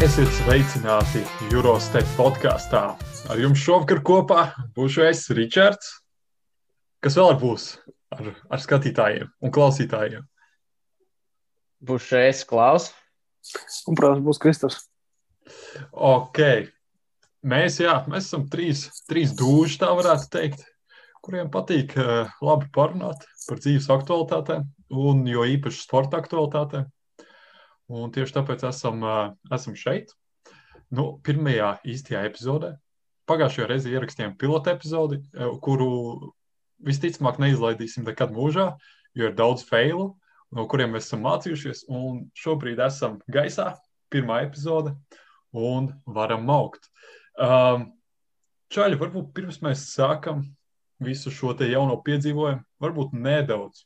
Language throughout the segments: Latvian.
Esiet sveicināti Eurostep podkāstā. Ar jums šovakar kopā būšu es, Ričards. Kas vēl būs ar, ar skatītājiem un klausītājiem? Būšu es, Klaus. Un, protams, būs Kristofs. Ok. Mēs, jā, mēs esam trīs, trīs dūži, tā varētu teikt, kuriem patīk uh, labi parunāt par dzīves aktualitātēm, un jo īpaši sporta aktualitātēm. Un tieši tāpēc esam, esam šeit. Nu, pirmajā īstajā epizodē. Pagājušajā reizē ierakstījām pilotu epizodi, kuru visticamāk neizlaidīsim nekad mūžā, jo ir daudz failu, no kuriem mēs esam mācījušies. Šobrīd esam gaisā, pirmā epizode, un varam augt. Um, Čaļi, varbūt pirms mēs sākam visu šo te jauno piedzīvojumu, varbūt nedaudz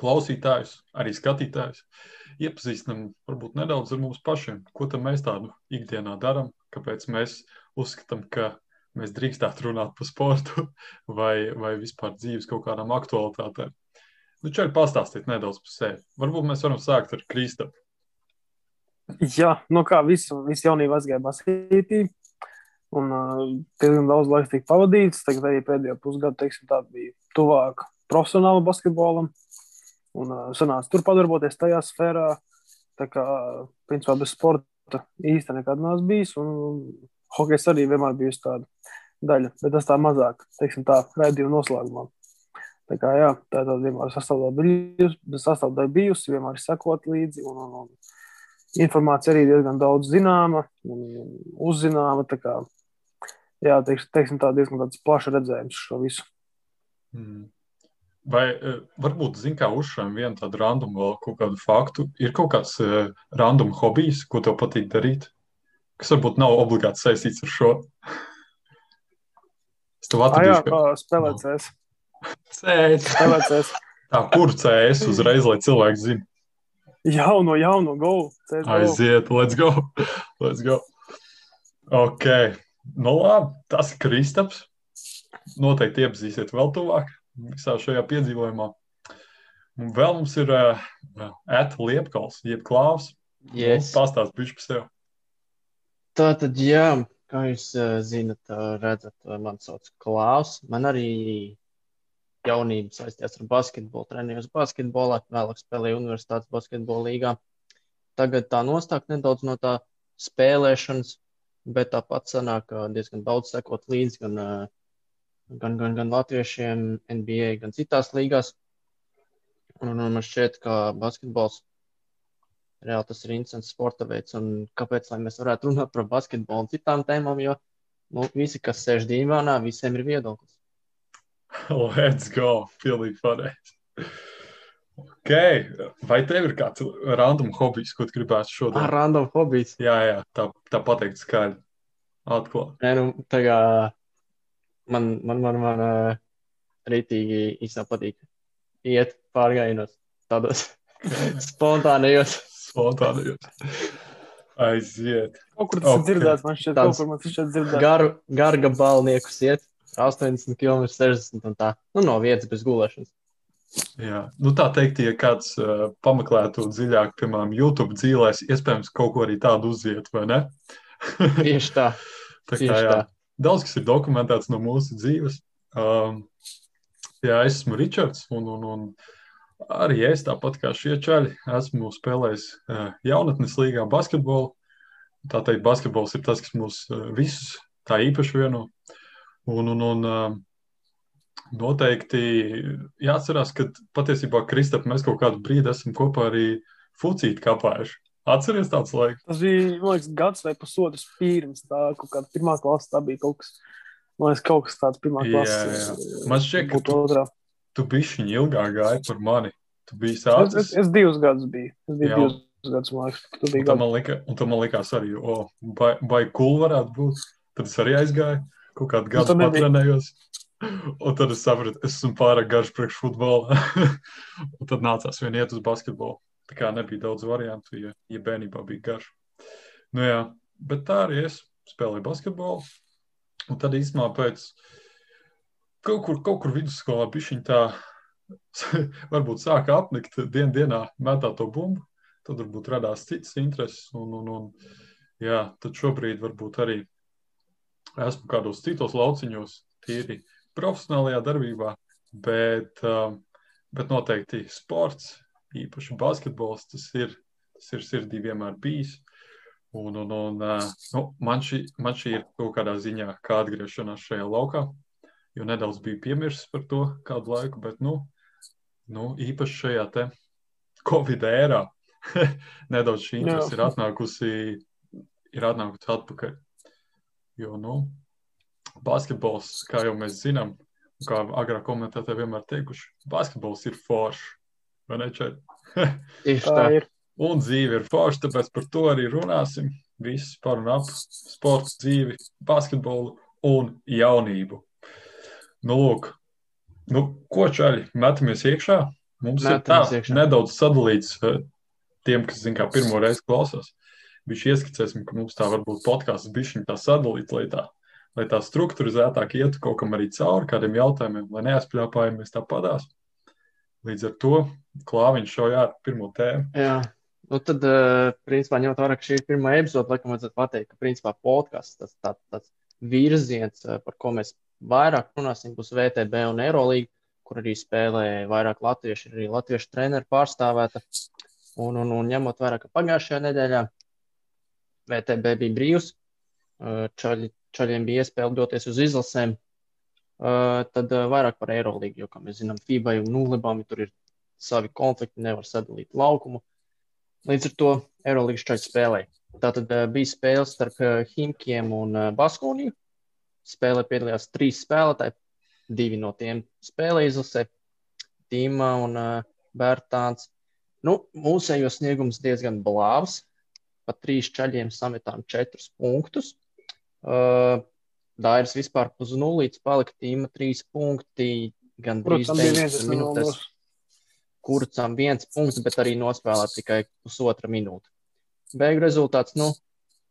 klausītājus, arī skatītājus, iepazīstinam varbūt nedaudz ar mums pašiem, ko tam mēs tādu ikdienā darām, kāpēc mēs uzskatām, ka mēs drīkstētu runāt par sportu vai, vai vispār dzīves kaut kādām aktualitātēm. Nu, Čaļi, pastāstiet nedaudz par sevi. Varbūt mēs varam sākt ar Kristapu. Jā, nu kā visu, visu jaunību aizgāja basketī. Un uh, diezgan daudz laika tika pavadīts. Tagad arī pēdējo pusgadu, teiksim, tā bija tuvāk profesionālam basketbolam. Un uh, sanāca tur padarboties tajā sfērā. Tā kā, principā, bez sporta īsti nekad nav bijis. Un hokejs arī vienmēr bijusi tāda daļa, bet tas tā mazāk, teiksim, tā raidījuma noslēgumā. Tā kā jā, tā tāda vienmēr sastāvdaļa bijusi, vienmēr ir sekot līdzi. Un, un, un, informācija arī diezgan daudz zināma un uzzināma. Tā kā, jā, teiksim, teiksim tā diezgan plašs redzējums šo visu. Mm. Vai uh, varbūt, zin, kā uzšķēram vienu tādu randumu vēl kaut kādu faktu, ir kaut kāds uh, random hobijs, ko tev patīk darīt, kas varbūt nav obligāti saistīts ar šo? es tev atradīšu, ka... spēlēt CS. CS. Spēlēt CS. Tā, kur CS uzreiz, lai cilvēki zina? Jauno, jauno, go. CS Aiziet, let's go. Let's go. Ok, nu labi, tas ir Kristaps. Noteikti iepazīsiet vēl tuvāk visā šajā piedzīvojumā. Un vēl mums ir uh, Ēta Liepkals, jeb Klāvs. Yes. Nu, Pastāst bišķi par sevi. Tā tad, jā, kā jūs uh, zinat, uh, redzat, uh, man sauc Klāvs. Man arī jaunība saistījās ar basketbolu, trenējos basketbolā, vēlāk spēlēju universitātes basketbola līgā. Tagad tā nostāk nedaudz no tā spēlēšanas, bet tāpat sanāk diezgan daudz sekot līdzi gan, gan, gan, gan latviešiem, NBA, gan citās līgās. Un, un man šķiet, ka basketbols reāli tas ir interesants sporta veids. Un kāpēc mēs varētu runāt par basketbolu un citām tēmām? Jo nu, visi, kas sēž dīvainā, visiem ir viedoklis. Let's go! Pilnīgi pareizi. Okay. Vai tev ir kāds random hobijs, ko tu gribētu šodien? Ah, random hobijs. Jā, jā, tā, tā pateikt skaļi. Atklāt. Nē, nu, tā kā man, man, man, man uh, rītīgi īstenībā patīk iet pārgājienos tādos spontānajos. Spontānajos. Aiziet. Kaut kur tas okay. ir dzirdēts, man šķiet, kaut kur man šķiet dzirdēts. Garu, garga balniekus iet. 80 km, 60 un tā, nu, no vietas bez gulēšanas. Jā, nu tā teikt, ja kāds uh, pameklētu dziļāk, piemēram, YouTube dzīvēs, iespējams, kaut ko arī tādu uziet, vai ne? Tieši tā. tā kā, jā, tā. Daudz kas ir dokumentēts no mūsu dzīves. Um, jā, es esmu Ričards, un, un, un arī es, tāpat kā šie čaļi, esmu spēlējis uh, jaunatnes līgā basketbolu. Tā teikt, basketbols ir tas, kas mūs uh, visus tā īpaši vieno. Un, un, un noteikti jāatcerās, ka patiesībā Kristap mēs kaut kādu brīdi esam kopā arī fucīti kapājuši. Atceries tāds laiks? Tas bija, man liekas, gads vai pusotrs pirms tā, kaut kāda pirmā klasa, tā bija kaut kas, man liekas, kaut kas tāds pirmā klases. Jā, jā. Man šķiet, ka tu, otrā. tu bišķiņi ilgāk gāji par mani. Tu biji sācis. Es, es, es divus gadus biju. Es biju jā. divus gadus, man liekas, tu biji gadu. Man lika, un tu man likās arī, o, vai, vai cool varētu būt. Tad es arī aizgāju kaut kādu gadu patrenējos. Un tad es sapratu, es esmu pārāk garš priekš futbola. un tad nācās vien iet uz basketbolu. Tā kā nebija daudz variantu, ja, ja bērnībā bija garš. Nu jā, bet tā arī es spēlēju basketbolu. Un tad īstenībā pēc kaut kur, kaut kur vidusskolā bišķiņ tā varbūt sāka apnikt dien dienā metā to bumbu. Tad varbūt radās citas intereses. Un, un, un Jā, tad šobrīd varbūt arī esmu kādos citos lauciņos, tīri profesionālajā darbībā, bet, um, bet noteikti sports, īpaši basketbols, tas ir, tas ir sirdī vienmēr bijis. Un, un, un, nu, man, šī, man šī ir kaut kādā ziņā kā atgriešanās šajā laukā, jo nedaudz biju piemirsis par to kādu laiku, bet nu, nu, īpaši šajā te Covid ērā nedaudz šī interese ir atnākusi, ir atnākusi atpakaļ. Jo, nu, basketbols, kā jau mēs zinām, kā agrāk komentētāji vienmēr teikuši, basketbols ir foršs. Vai ne, Čer? Tieši tā ir. Un dzīve ir forša, tāpēc par to arī runāsim. Viss par un ap sports, dzīvi, basketbolu un jaunību. Nu, lūk, nu, ko čaļi, metamies iekšā? Mums metamies ir tā iekšā. nedaudz sadalīts eh, tiem, kas, zin, kā pirmo reizi klausās. Viņš ieskicēsim, ka mums tā varbūt podkāsts bišķiņ tā sadalīts, lai tā, lai tā strukturizētāk ietu kaut kam arī cauri kādiem jautājumiem, lai neaizpļāpājamies tā padās. Līdz ar to klāviņš šaujā ar pirmo tēmu. Jā. Nu, tad, uh, principā, ņemot vērā, ka šī ir pirmā epizode, laikam, vajadzētu pateikt, ka, principā, podkāsts, tas tā, tāds virziens, uh, par ko mēs vairāk runāsim, būs VTB un Eirolandā, kur arī spēlē vairāk latviešu, arī latviešu treneru pārstāvēta. Un, un, un ņemot vērā, ka pagājušajā nedēļā VTB bija brīvs, uh, čaļi, čaļiem bija iespēja doties uz izlasēm, tad uh, vairāk par Eirolandu, jo, kā mēs zinām, FIBA un Nulibam tur ir savi konflikti, nevar sadalīt laukumu. Līdz ar to Eirolandes čaļi spēlēja. Tātad uh, bija spēle starp uh, Himkiem un uh, Baskuniju. Spēlē piedalījās trīs spēlētāji. Divi no tiem spēlēja izlasē - Tīma un Bērtāns. Nu, mūsējos sniegums diezgan blāvs. Pa trīs čaļiem sametām četrus punktus. Uh, Dairis vispār uz nulītes palika tīma trīs punkti, gan drīz 9 minūtes kurcam viens punkts, bet arī nospēlēt tikai pusotra minūte. Beigu rezultāts, nu,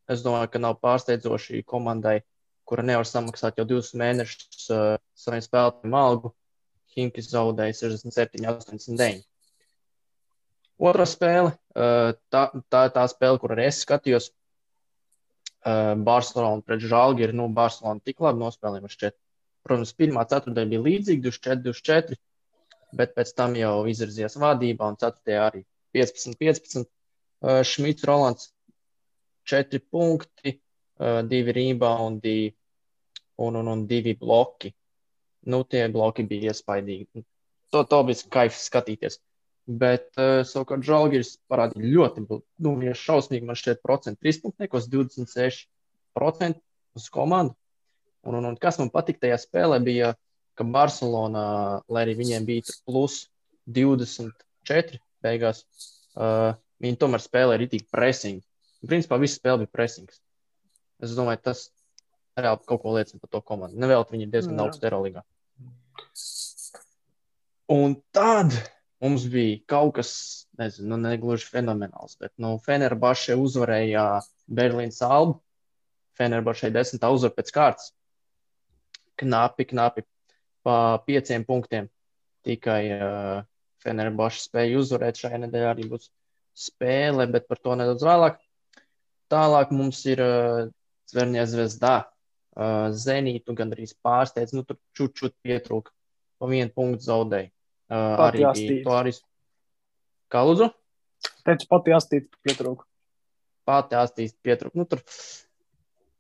es domāju, ka nav pārsteidzoši komandai, kura nevar samaksāt jau divus mēnešus uh, saviem spēlētājiem algu. Hinkis zaudēja 67, 89. Otra spēle, uh, tā, tā ir tā spēle, kur arī es skatījos. Uh, Barcelona pret Žalgiru. Nu, Barcelona tik labi nospēlēja. Šķiet. Protams, pirmā ceturtdaļa bija līdzīga, 24, 24 bet pēc tam jau izvirzījās vadībā, un 4. arī 15, 15. Uh, Šmits, Rolands 4 punkti, uh, 2 rebondi un, un, un 2 bloki. Nu, tie bloki bija iespaidīgi. To, to bija kaifs skatīties. Bet, uh, savukārt, Žalgiris parādīja ļoti, nu, ja šausmīgi man šķiet, procentu 3 punktu, nekos 26% uz komandu. Un, un, un kas man patika tajā spēlē, bija ka Barcelonā, lai arī viņiem bija plus 24 beigās, uh, viņi tomēr spēlēja arī tik pressing. Principā viss spēle bija pressings. Es domāju, tas reāli kaut ko liecina par to komandu. Nevēl viņi ir diezgan augsts Eirolandā. Un tad mums bija kaut kas, nezinu, nu, negluži fenomenāls, bet nu, Fenerbašē uzvarēja Berlīnas albu. Fenerbašē desmitā uzvar pēc kārtas. Knapi, knapi pa pieciem punktiem. Tikai uh, Fenerbaša spēja uzvarēt šajā nedēļā arī būs spēle, bet par to nedaudz vēlāk. Tālāk mums ir uh, Zverņā zvezdā. Uh, Zenītu gandrīz pārsteidz, nu tur čut-čut pietrūka. Pa vienu punktu zaudēja. Uh, arī bija arī. Kā lūdzu? Teicu, pati astīt pietrūka. Pati astīt pietrūka. Nu, tur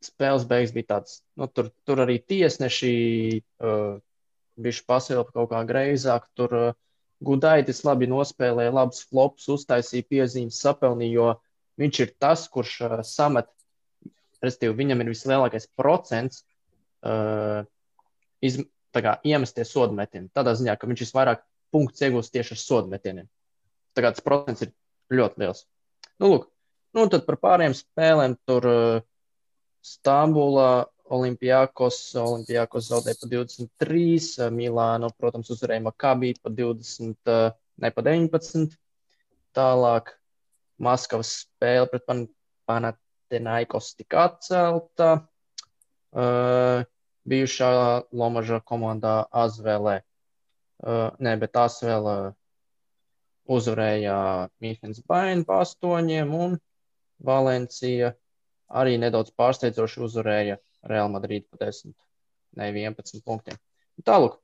spēles beigas bija tāds, nu, tur, tur arī tiesneši uh, bišķi pasilpa kaut kā greizāk. Tur uh, Gudaitis labi nospēlēja, labs flops, uztaisīja piezīmes, sapelnīja, jo viņš ir tas, kurš uh, samet, respektīvi, viņam ir vislielākais procents uh, iz, kā, iemesties sodmetieniem. Tādā ziņā, ka viņš visvairāk punktus iegūst tieši ar sodmetieniem. Tā kā tas procents ir ļoti liels. Nu, lūk, nu, tad par pārējiem spēlēm tur uh, Stambulā Olimpijākos, Olimpijākos zaudēja pa 23, Milānu, protams, uzvarēja Makabī pa 20, ne pa 19. Tālāk Maskavas spēle pret Pan Panathinaikos tika atcelta. Uh, bijušā Lomaža komandā Azvēlē. Uh, nē, bet Azvēl uh, uzvarēja Mīhens Bainu pa astoņiem un Valencija arī nedaudz pārsteidzoši uzvarēja Real Madrid pa 10, ne 11 punktiem. Tālāk.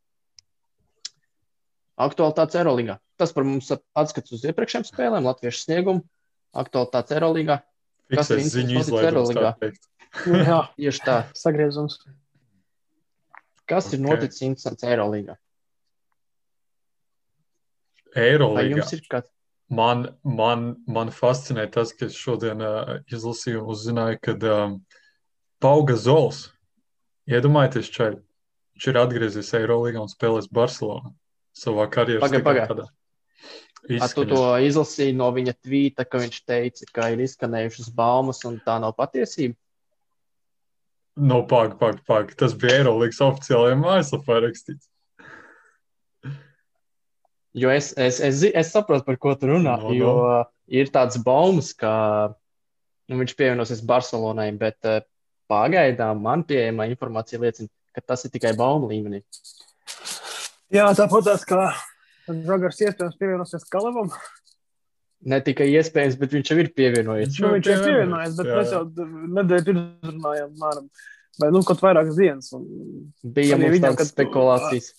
Aktualitātes Eirolandā. Tas par mums atskats uz iepriekšējām spēlēm, Latviešu sniegumu. Aktualitātes Eirolandā. Kas ir ziņu teikt. Jā, Tieši tā. sagriezums. Kas ir Ok. noticis interesants Eirolandā? Ir kāds? Man, man, man fascinē tas, ka es šodien uh, izlasīju un uzzināju, ka um, Pauga Zols, iedomājieties, čaļ, viņš ir atgriezies Eirolīgā un spēlēs Barcelonā savā paga. A, tu to izlasīji no viņa tvīta, ka viņš teica, ka ir izskanējušas baumas un tā nav patiesība. No, pag, pag, pag. Tas bija Eirolīgas oficiālajā mājaslapā rakstīts. Jo es, es, es, es saprotu, par ko tu runā. No, no. Jo ir tāds baumas, ka nu, viņš pievienosies Barcelonai, bet uh, pagaidām man pieejamā informācija liecina, ka tas ir tikai baumu līmenī. Jā, tāpat tās kā Zagars iespējams pievienosies Kalavam. Ne tikai iespējams, bet viņš jau ir pievienojies. Nu, viņš ir pievienojies, bet jā. mēs jau nedēļu pirms runājām, māram. Vai nu kaut vairākas dienas. Un Bija mums tādas kad- spekulācijas.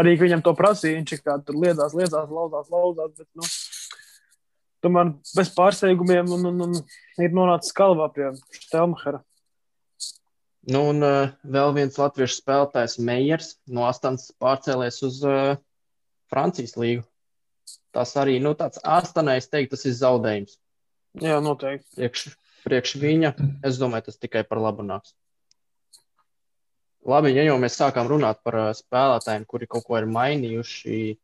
Arī viņam to prasīja, viņš kā tur liedās, liedās, lauzās, lauzās. Bet, nu, tomēr bez pārsteigumiem un, un, un ir nonācis kalvā pie Štelmahera. Nu, un uh, vēl viens latviešu spēlētājs, Meijers, no Astanas pārcēlies uz uh, Francijas līgu. Tas arī nu, tāds astanais, teikt, tas ir zaudējums. Jā, noteikti. Priekš, priekš viņa, es domāju, tas tikai par labu nāks. Labi, ja jau mēs sākām runāt par spēlētājiem, kuri kaut ko ir mainījuši,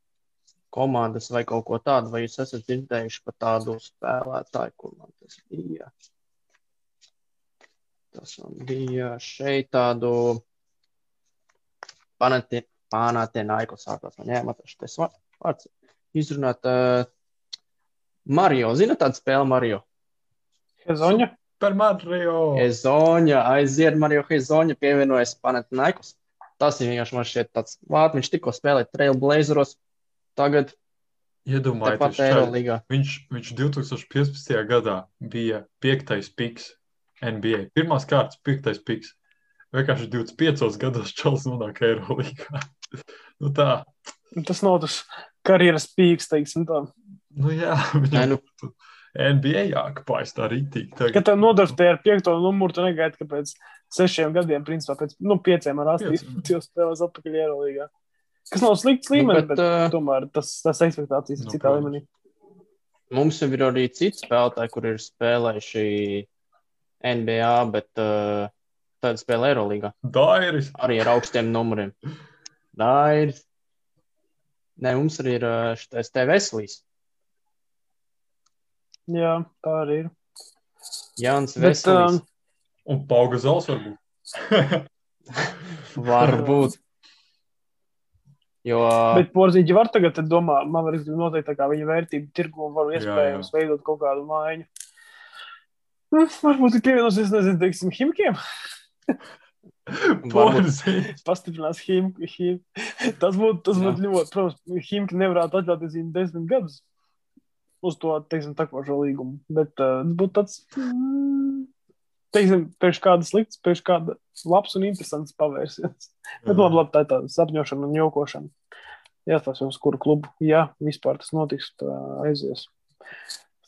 komandas vai kaut ko tādu, vai jūs esat dzirdējuši par tādu spēlētāju, kur man tas bija? Tas man bija šeit tādu Panathinaiko sākās. Man jāmatraš tas va- vārds. Izrunāt uh, Mario. Zina tādu spēli Mario? Hezoņa. Par Madridu. Ezoņa, aiziet Mario Hezoņa pievienojas Panathinaikos. Tas ir vienkārši man šķiet tāds vārds. Viņš tikko spēlēja Trailblazeros, tagad Iedomājieties, Eirolīgā. viņš, viņš 2015. gadā bija piektais piks NBA. Pirmās kārtas piektais piks. Vienkārši 25 gados čels nonāk Eirolīgā. nu tā, Tas nav tas karjeras pīks, teiksim tā. nu jā, Nē, viņam nu, būtu NBA jākapājas tā rītīgi. Kad Tagad. tev nodarbojas ar piekto numuru, tu negaidi, ka pēc sešiem gadiem, principā pēc nu, pieciem ar astotiem, jau spēlēs atpakaļ Eirolīgā. Kas nav slikts Nu, līmenis, bet, bet, bet uh, tomēr tas, tas ekspektācijas ir Nu, citā protams. līmenī. mums jau ir arī citi spēlētāji, kur ir spēlējuši NBA, bet uh, tad spēlē Eirolīgā. Dairis. Arī ar augstiem numuriem. Dairis. Nē, mums arī ir šitais te veselīs. Jā, tā arī ir. Jānis Bet, Veselīs. um, Un Pauga Zals varbūt. Varbūt. Jo Bet porziņš var tagad domāt, man liekas, ka noteikti tā kā viņa vērtība tirgu un var Jā, iespējams veidot kaut kādu maiņu. Nu, varbūt ir pievienosies, nezinu, teiksim, himkiem. Pastiprinās himku. Him. Tas būtu, tas Jā. būtu ļoti, protams, himki nevarētu atļauties viņu desmit gadus uz to, teiksim, takošo līgumu. Bet uh, tas būtu tāds, mm, teiksim, priekš kāda slikts, priekš kāda labs un interesants pavērsiens. Bet labi, labi, tā ir tāda sapņošana un jokošana. Jāstāsta uz kuru klubu, ja vispār tas notiks, tā aizies.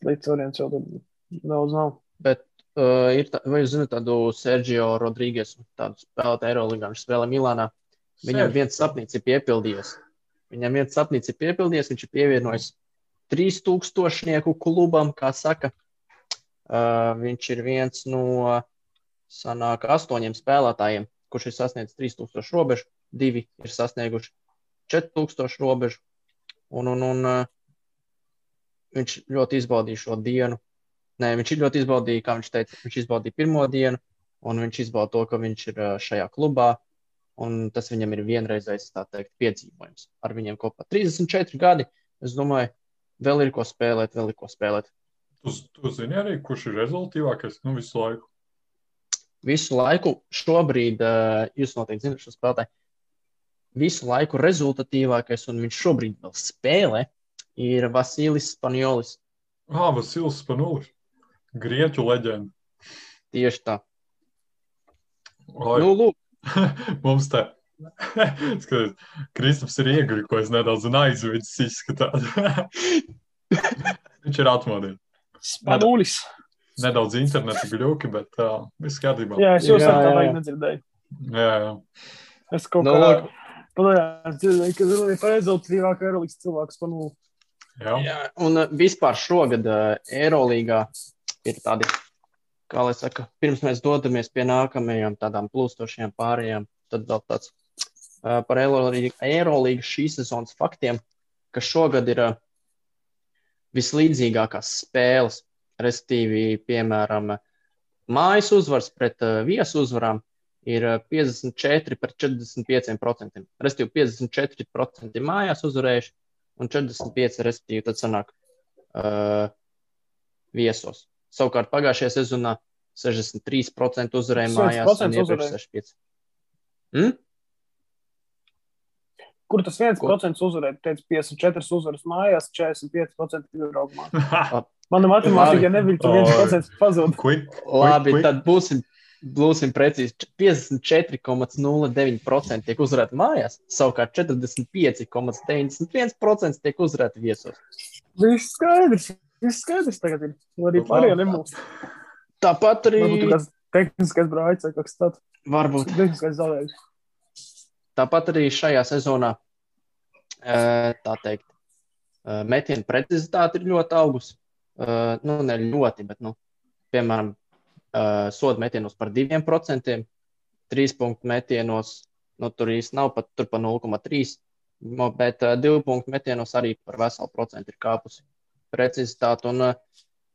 Līdz orients jau daudz nav. Bet uh, ir tā, vai jūs zināt tādu Sergio Rodrīgas, tādu spēlētāju Eirolandā, viņš spēlē Milānā. Viņam viens sapnis ir piepildījies. Viņam viens sapnis ir piepildījies, viņš ir pievienojis 3000 klubam, kā saka. Uh, viņš ir viens no sanāk, astoņiem spēlētājiem, kurš ir sasniedzis 3000 robežu. Divi ir sasnieguši 4000 robežu. Un, un, un uh, viņš ļoti izbaudīja šo dienu. Nē, viņš ļoti izbaudījis, kā viņš teica, viņš izbaudīja pirmo dienu, un viņš izbauda to, ka viņš ir šajā klubā. Un tas viņam ir vienreizējs piedzīvojums. Ar viņiem kopā 34 gadi. Es domāju, vēl ir ko spēlēt, vēl ir ko spēlēt. Tu, tu zini arī, kurš ir rezultātīvākais nu, visu laiku. Visu laiku, šobrīd, ā, jūs noteikti zināt šo spēlētāju, visu laiku rezultatīvākais, un viņš šobrīd vēl spēlē, ir Vasilis Spanjolis. Ah, Vasils Spanulis. Grieķu leģenda. Tieši tā. Oi, Nu, lūk, Mums te Skaties, Kristaps ir iegribējis nedaudz un aizvidis izskatās. Viņš ir atmodīts. Spanulis. Nedaudz interneta gļuki, bet uh, viss kārtībā. Jā, es jā, vajag jā. nedzirdēju. jā, jā. Es kaut Nu, kā lūk. padomāju, dzirdēju, ka ir prezentatīvāk Eirolandes cilvēks Spanuli. jā. Jā, un vispār šogad uh, Eirolandā ir tādi, kā lai saka, pirms mēs dodamies pie nākamajām tādām plūstošajām pārējām, tad vēl tāds par Eirolandas šīs sezonas faktiem, ka šogad ir vislīdzīgākās spēles. Respektīvi, piemēram, mājas uzvars pret viesu uzvarām ir uh, 54 pret 45%. Respektīvi, 54% mājās uzvarējuši un 45 respektīvi tad sanāk uh, viesos. Savukārt pagājušajā sezonā 63% uzvarēja mājās 100% un iepriekš uzvarēja. 65. Hmm? Kur tas viens Ko? procents uzvarēja? Teicu, 54 uzvaras mājās, 45% izbraukumā. Mana matemātika nebija, procents pazūd. Quick, Labi, tad būsim, būsim precīzi. 54,09% tiek uzvarēti mājās, savukārt 45,91% tiek uzvarēti viesos. Viss skaidrs. Viss skaidrs tagad ir. Arī pārējie tā. nebūs. Tāpat arī Varbūt tur kāds tehniskais brāļs kas tāds. varbūt Tehniskais zaudējums. Tāpat arī šajā sezonā, eh, tā teikt, eh, metienu precizitāte ir ļoti augusi. Eh, Nu, ne ļoti, bet, nu, piemēram, sodu metienos par 2%, trīs punktu metienos, nu, tur īsti nav pat tur pa 0,3%, mo- bet eh, divu punktu metienos arī par veselu procentu ir kāpusi precizitāte. Un,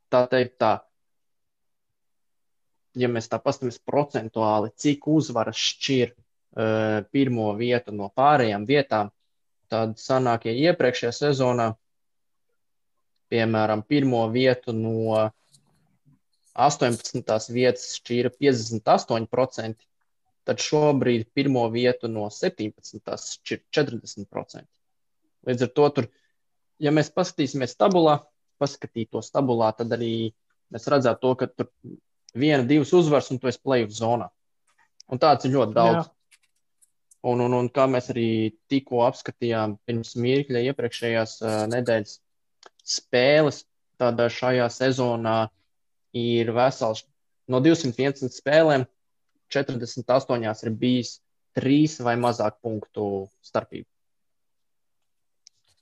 tā teikt, tā, ja mēs tā paskatāmies procentuāli, cik uzvaras šķir pirmo vietu no pārējām vietām, tad sanāk, ja iepriekšējā sezonā, piemēram, pirmo vietu no 18. vietas šķīra 58%, tad šobrīd pirmo vietu no 17. šķir 40%. Līdz ar to, tur, ja mēs paskatīsimies tabulā, paskatītos tabulā, tad arī mēs redzētu to, ka tur viena, divas uzvaras un tu esi play-off zonā. Un tāds ir ļoti daudz. Jā. Un, un, un kā mēs arī tikko apskatījām pirms mirkļa iepriekšējās uh, nedēļas spēles, tad šajā sezonā ir vesels no 211 spēlēm, 48 ir bijis trīs vai mazāk punktu starpība.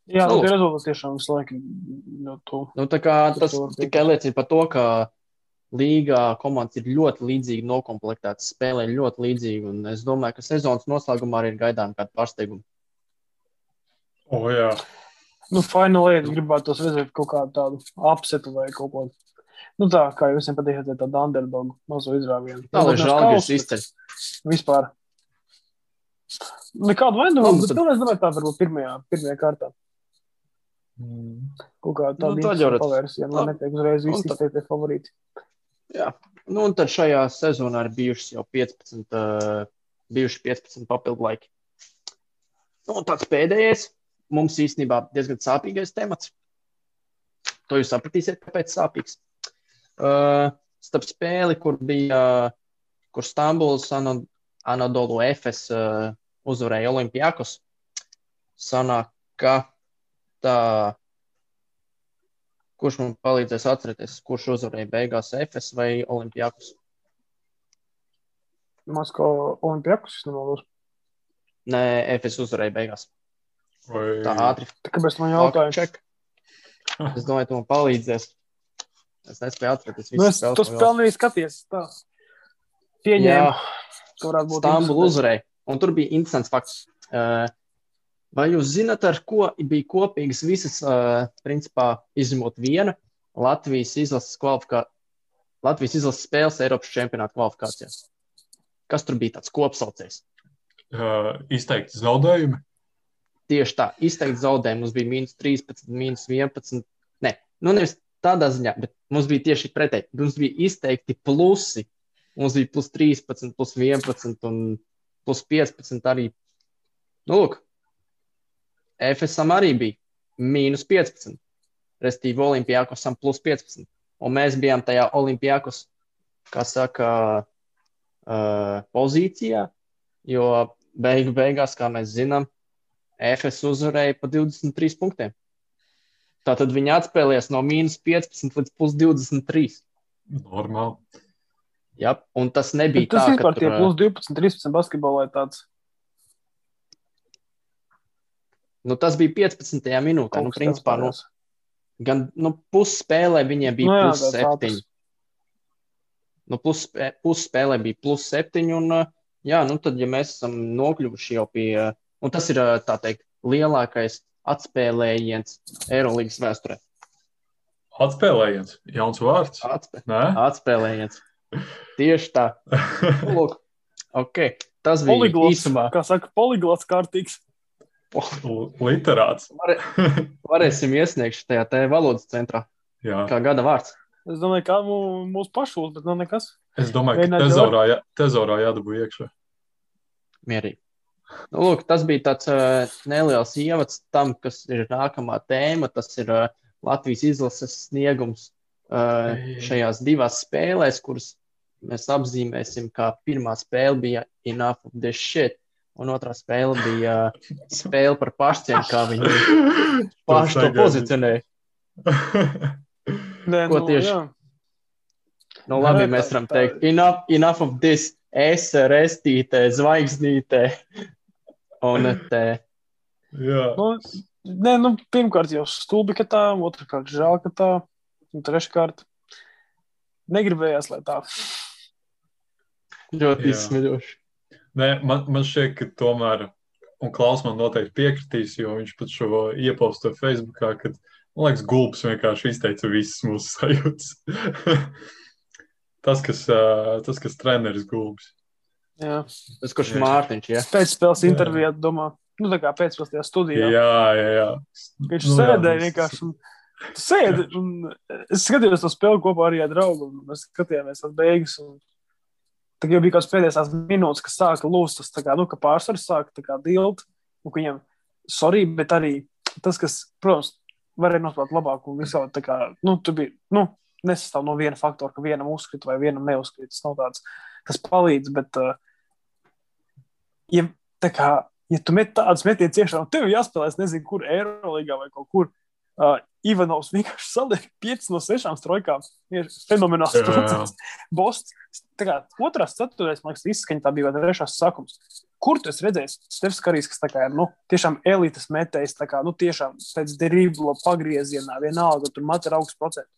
Jā, Nu, nu, tie rezultāti tiešām visu laiku ir tuvu. Nu, tā kā Tas tas tikai liecina par to, ka līgā komandas ir ļoti līdzīgi noklāptas, spēlē ļoti līdzīgi. un Es domāju, ka sezonas noslēgumā arī ir gaidām kāda pārsteiguma. O, jā. Nu, finālā es gribētu tos redzēt kaut kādu tādu apsetu vai kaut ko. Nu, tā kā jūs visiem patīk, tāda underdog mazo izrāvienu. Tā lai Varbūt žēl, nevis ka kausu, šis izceļ. Vispār. Nekādu vainu, Nu, bet tad- tur es domāju, tā varbūt pirmajā, pirmajā kārtā. Mm. Kaut kā Nu, tāda tad jau redz. pavērsīja, Tā. man netiek uzreiz tad- izteiktie favorīti. Jā. Nu, un tad šajā sezonā ir bijušas jau 15, uh, bijuši 15 papildu laiki. Nu, un tāds pēdējais, mums īstenībā diezgan sāpīgais temats. To jūs sapratīsiet, kāpēc sāpīgs. Uh, starp spēli, kur bija, uh, kur Stambuls Ano- Anadolu Efes uh, uzvarēja Olimpijakos, sanāk, ka tā Kurš man palīdzēs atcerēties, kurš uzvarēja beigās Efes vai Olimpijakus? Masko Olimpijakus, nemaldos. Nē, Efes uzvarēja beigās. Oi. Tā ātri. Tā Kāpēc man jautāja? Check. Es domāju, tu man palīdzēs. Es nespēju atcerēties Nu, es to arī skaties. Tā. Pieņēmu, Jā, ka varētu būt Stambulu uzvarēja. Un tur bija interesants fakts. Uh, Vai jūs zināt, ar ko bija kopīgas visas, principā, izņemot vienu Latvijas izlases, kvalifikā... Latvijas izlases spēles Eiropas čempionāta kvalifikācijā? Kas tur bija tāds kopsaucējs? Uh, izteikti zaudējumi. Tieši tā, izteikti zaudējumi. Mums bija mīnus 13, mīnus 11. Nē, nu nevis tādā ziņā, bet mums bija tieši pretēji. Mums bija izteikti plusi. Mums bija plus 13, plus 11 un plus 15 arī. Nu, lūk, FSM arī bija mīnus 15. Restīvi, Olimpijākosam plus 15. Un mēs bijām tajā Olimpijākos kā saka, uh, pozīcijā, jo beigu beigās, kā mēs zinām, FS uzvarēja pa 23 punktiem. Tātad viņi atspēlējās no mīnus 15 līdz plus 23. Normāli. Jā, un tas nebija Bet tas tā, vispār ka tie tur, plus 12, 13 basketbolā ir tāds nu, tas bija 15. minūtē. Nu, principā, nu, gan nu, pusspēlē viņiem bija Nu jā, plus tāds 7. ātrs. Nu, pusspē- pusspēlē bija plus 7. Un, uh, jā, nu, tad, ja mēs esam nokļuvuši jau pie, uh, un tas ir uh, tā teikt, lielākais atspēlējiens Eirolandes vēsturē. Atspēlējiens, jauns vārds. Atspē, Nē, atspēlējiens. Tieši tā. Nu, Lūk, okay. Tas bija Poliglots, īsumā. kā saka, poliglots kārtīgs. Literāts. Varēsim iesniegt tajā te valodas centrā, Jā. kā gada vārds. Es domāju, kā mū- mūsu pašos, bet nu nekas. Es domāju, ka tezorā, jā, tezorā jādabū iekšā. Mierīgi. Nu, lūk, tas bija tāds uh, neliels ievads tam, kas ir nākamā tēma. Tas ir uh, Latvijas izlases sniegums uh, šajās divās spēlēs, kuras mēs apzīmēsim, kā pirmā spēle bija Enough of this shit, un otrā spēle bija uh, spēle par pašcieņu, kā viņi paši to pozicionēja. Nē, Ko nu, tieši? jā. Nu, labi, Nē, mēs varam teikt, enough, enough of this, es restītē, zvaigznītē. Un te, Jā. Nu, nē, nu, pirmkārt jau stulbi, ka tā, otrkārt žēl, ka tā, un treškārt negribējās, lai tā. ļoti izsmeļoši. Nē, man, man šķiet, ka tomēr, un Klaus man noteikti piekritīs, jo viņš pat šo iepostu Facebookā, kad, man liekas, gulbs vienkārši izteica visas mūsu sajūtas. tas, kas, tas, kas treneris gulbs. Jā. Tas, kurš Jā. Mārtiņš, ja? Pēc spēles Jā. intervijā, domā, nu, tā kā pēcspēles tajā studijā. Jā, jā, jā. Viņš Nu, jā, sēdēja vienkārši. Un, tu sēdi, un es skatījos to spēli kopā arī ar draugu. un Mēs skatījāmies tās beigas. Un, tad jau bija kaut kāds pēdējais minūtes, kas sāka lūst, tas kā, nu, ka pārsvars sāka dilt. Un viņam, sorry, bet arī tas, kas, protams, varēja nospēlēt labāk un visādi tā kā, nu, tu biji, nu, nesastāv no viena faktora, ka vienam uzkrīt vai vienam neuzkrīt. Tas nav tāds, kas palīdz, bet, uh, ja, tā kā, ja tu met tādas metienas iekšā, un tev jāspēlē, es nezinu, kur Eirolandā vai kaut kur. Uh, Ivanovs vienkārši saliek 5 no 6 strojkām. Ir fenomenāls. Procents. Bosts. Tā kā otrās, ceturtais, man liekas, izskaņa tā bija vai trešās sākums. Kur tu esi redzējis Stefs Karīs, kas tā kā ir, nu, tiešām elites metējs, tā kā, nu, tiešām pēc dribla pagriezienā vienalga, tur mat ir augsts procents.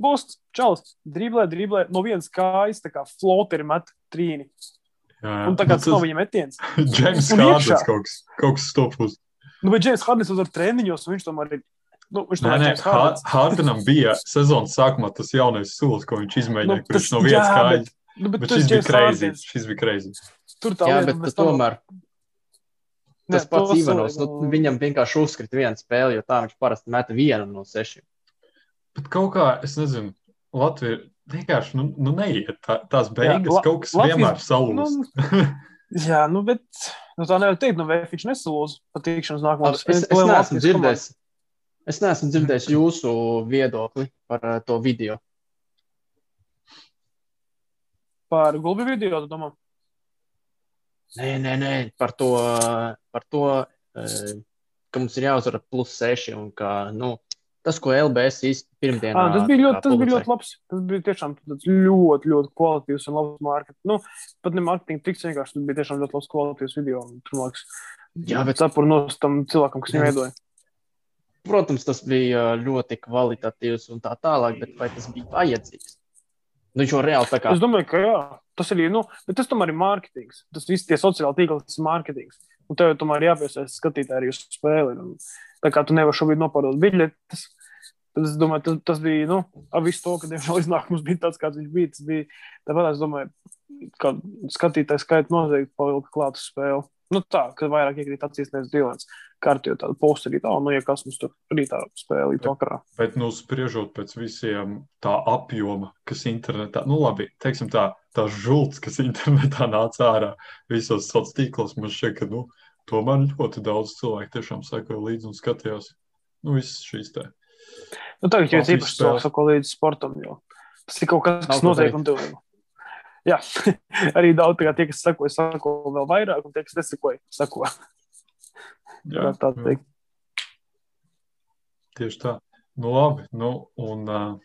Bosts, čalis, driblē, driblē, no vienas kājas, tā kā floteri met trīni. jā, jā. Un tā kā Nu, tas nav viņa metiens. Džeims Hārdens kaut kas, kaut kas stopus. Nu, bet Džeims Hardens uz ar treniņos, un viņš tomēr ir, nu, viņš Nē, nē. Hārdenam bija sezonas sākumā tas jaunais solis, ko viņš izmēģināja, Nu, kur tas- viņš no vienas jā, kājas. Nu, bet Bet tas šis bija crazy. Šis bija crazy. Tur tā Jā, lieta, bet tomēr tas pats tos Ivanovs, nu, vajag, viņam vienkārši uzkrita viena spēle, jo tā viņš parasti meta vienu no sešiem. Bet kaut kā, es nezinu, Latvija vienkārši nu, nu neiet. Tā, tās beigas La- kaut kas Latvijas- vienmēr salūst. Nu, jā, nu, bet nu, tā nevar teikt, nu, vai viņš nesalūz patīkšanas nākamā Labi, Es, es neesmu dzirdējis. Es neesmu dzirdējis jūsu viedokli par uh, to video. Par gulbi video, tu domā? Nē, nē, nē, par to, par to uh, ka mums ir jāuzvar plus 6. Un ka, nu, tas, ko LBS īstenībā pirmdienā À, tas bija ļoti, tas bija ļoti labs. Tas bija tiešām ļoti, ļoti kvalitatīvs un labs mārketings. Nu, pat ne mārketings, tik vienkārši. Tas bija tiešām ļoti labs kvalitatīvs video. Tur, man liekas, Jā, bet- sapur no tam cilvēkam, kas viņu veidoja. Protams, tas bija ļoti kvalitatīvs un tā tālāk, bet vai tas bija vajadzīgs? Nu, jo reāli tā kā. Es domāju, ka jā, tas arī, nu, bet tas tomēr ir mārketings. Tas viss tie sociāli tīkli, tas ir mārketings. Un tev tomēr jāpiesaista skatītāji arī uz spēli. Un, tā kā tu nevari šobrīd nopārdot biļetes, tad es domāju, tas, tas bija, nu, ar visu to, ka diemžēl iznākums bija tāds, kāds viņš bija. Tas bija, tāpēc es domāju, ka skatītāju skaitu noteikti pavilka klāt uz spēli. Nu tā, ka vairāk iekrīt acīs nevis Dilans. Kārti jau tādu posteri tā, nu, ja kas mums tur rītā spēlīt vakarā. Bet, nu, spriežot pēc visiem tā apjoma, kas internetā, nu, labi, teiksim tā, tā žults, kas internetā nāca ārā visos sociālos tīklos, man šķiet, ka, nu, tomēr ļoti daudz cilvēku tiešām sekoja līdzi un skatījās, nu, visas šīs te. Nu, tagad jau īpaši spēle. cilvēks sako līdz sportam, jo tas ir kaut kas, kas notiek un tev Jā, arī daudz tā tie, kas sako, sako vēl vairāk, un tie, kas nesakoja, sako. Jā, tā teikt. Tieši tā. Nu, labi. Nu, un, uh,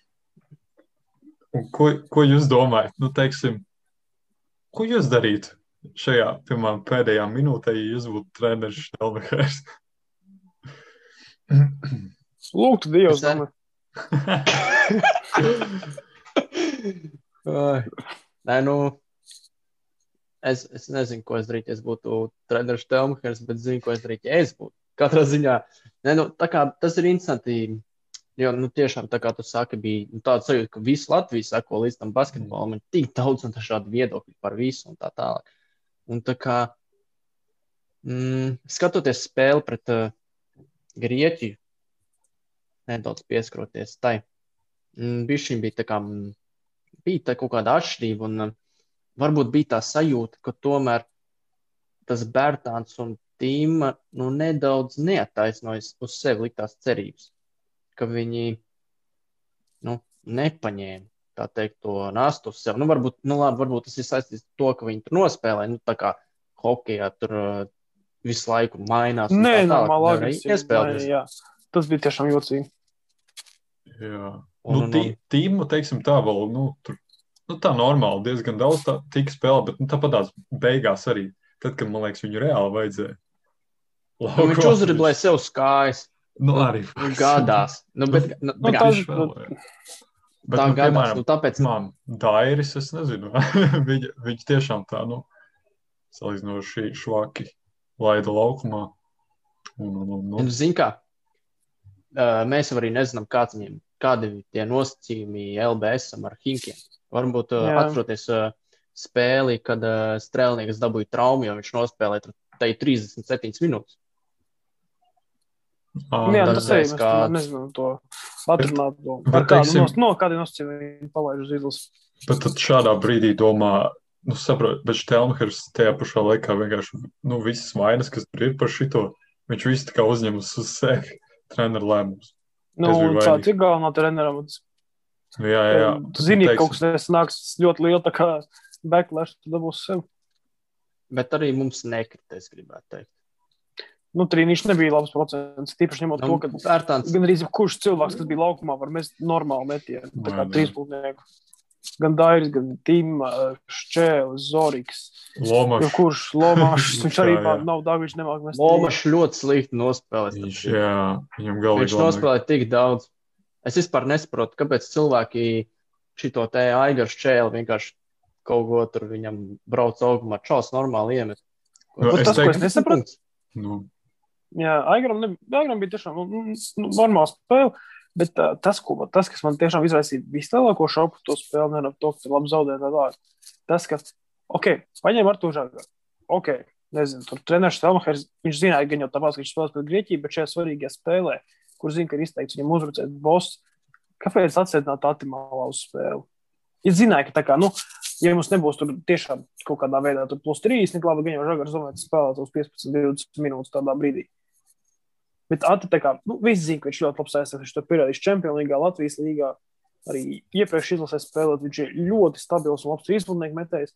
un ko, ko jūs domājat? Nu, teiksim, ko jūs darītu šajā, piemēram, pēdējā minūtē, ja jūs būtu treneris Štelmehers? Lūgtu Dievs. Nē, nu, es, es nezinu, ko es darītu. Es būtu treneris Telmhers, bet zinu, ko es darītu, ja es būtu. Katrā ziņā, nē, nu, kā tas ir interesanti. Jo, nu, tiešām, tā kā tu saki, bija nu, tāds sajūta, ka visi Latvijas sako līdz tam basketbolam. Ir tik daudz un dažādi viedokļi par visu un tā tālāk. Un tā kā mm, skatoties spēli pret uh, Grieķiju, nedaudz pieskaroties tai. Mm, Bišķiņ bija tā kā, mm, bija tā kaut kāda atšķirība, un mm, varbūt bija tā sajūta, ka tomēr tas Bērtāns un Tīma nu, nedaudz neataisnojas uz sevi liktās cerības, ka viņi nu, nepaņēma tā teikt, to nastu uz sevi. Nu, varbūt, nu, labi, varbūt tas ir saistīts ar to, ka viņi tur nospēlē, nu, tā kā hokejā tur uh, visu laiku mainās. Nē, tā normāli iespēlēties. Jā, tas bija tiešām jocīgi. Jā, Un, nu, un, tī, un. tīmu, teiksim, tā vēl, nu, tur, nu, tā normāli, diezgan daudz tā, tika spēlē, bet, nu, tāpat tās beigās arī, tad, kad, man liekas, viņu reāli vajadzēja. Nu, viņš Laukos uzriblēja sev skājas. Nu, arī. Nu, Gādās. Nu, bet, nu, Nu, tā kā, tas- Viņš spēlēja. Bet, tā nu, gadās. piemēram, Nu, tāpēc man Dairis, es nezinu, viņa, viņa tiešām tā, nu, salīdzinoši švaki laida laukumā. Un, un, un, Nu, un, Zini, kā uh, mēs arī nezinām, kāds viņiem, kādi ir tie nosacījumi LBS ar Hinkiem. Varbūt uh, atceroties uh, spēli, kad uh, strēlnieks dabūja traumu, jo viņš nospēlēja tur tai 37 minūtes. ā, Jā, tas tas arī reiz mēs kā- nezinām to atrunāt. To. bet Ar kādu teiksim- nos, no kādiem nosacījumiem palaiž uz izlases. Bet tad šādā brīdī domā, nu, saprot, bet Štelmhers tajā pašā laikā vienkārši, nu, visas vainas, kas tur ir par šito, viņš visu tā kā uzņem uz uz sevi treneru lēmumus. Nu, tāds ir galvenā treneram. Nu, jā, jā, jā. Tu zini, ka kaut kas nesanāks ļoti kā backlash, tu dabūsi sev. Bet arī mums nekrit, es gribētu teikt. Nu, trīnīši nebija labs procents. Tīpaši ņemot to, Nu, ka Vērtāns, gan arī kurš cilvēks, kas bija laukumā, var mest normāli metienu. Tā kā Jā, jā. Gan Dairis, gan Tīma, Šķēlis, Zoriks. Jo Lomašs, kurš Lomašs, viņš arī Jā, jā. nav dārgs, viņš nemāk mest. Lomašs ļoti slikti nospēlēs. viņš, jā, viņam galīgi Viņš nospēlēja tik daudz. Es vispār nesaprotu, kāpēc cilvēki šito te aigars čēli vienkārši kaut ko tur viņam brauc augumā. Čels normāli iemet. Nu, tas, ko es teiktu- nesapratu, Nu, Jā, Aigram, ne, Aigram bija tiešām nu, nu, normāla spēle. Bet uh, tas, ko, tas, kas man tiešām izraisīja vislielāko par to spēli, nevis to, ka labi zaudēja tādā. Tas, ka, ok, paņem ar to žāgu. Ok, nezinu, tur treneris Stelmachers, viņš zināja, gan jau tāpēc, ka viņš spēlēs pret Grieķiju, bet šajā svarīgajā spēlē, kur zina, ka ir izteikts viņam uzbrucēt boss, kāpēc atsēdināt Atimālā uz spēli? Ja zināja, ka tā kā, nu, ja mums nebūs tur tiešām kaut kādā veidā plus 3, tad labi, gan jau Žagars Zomēts spēlēt uz 15, 20 minūtes tādā brīdī. Bet tā kā, nu, visi zina, ka viņš ļoti labs aizsargs, viņš to pierādījis Čempionu līgā, Latvijas līgā, arī iepriekš izlasē spēlēt, viņš ir ļoti stabils un labs trīspunktu metējs.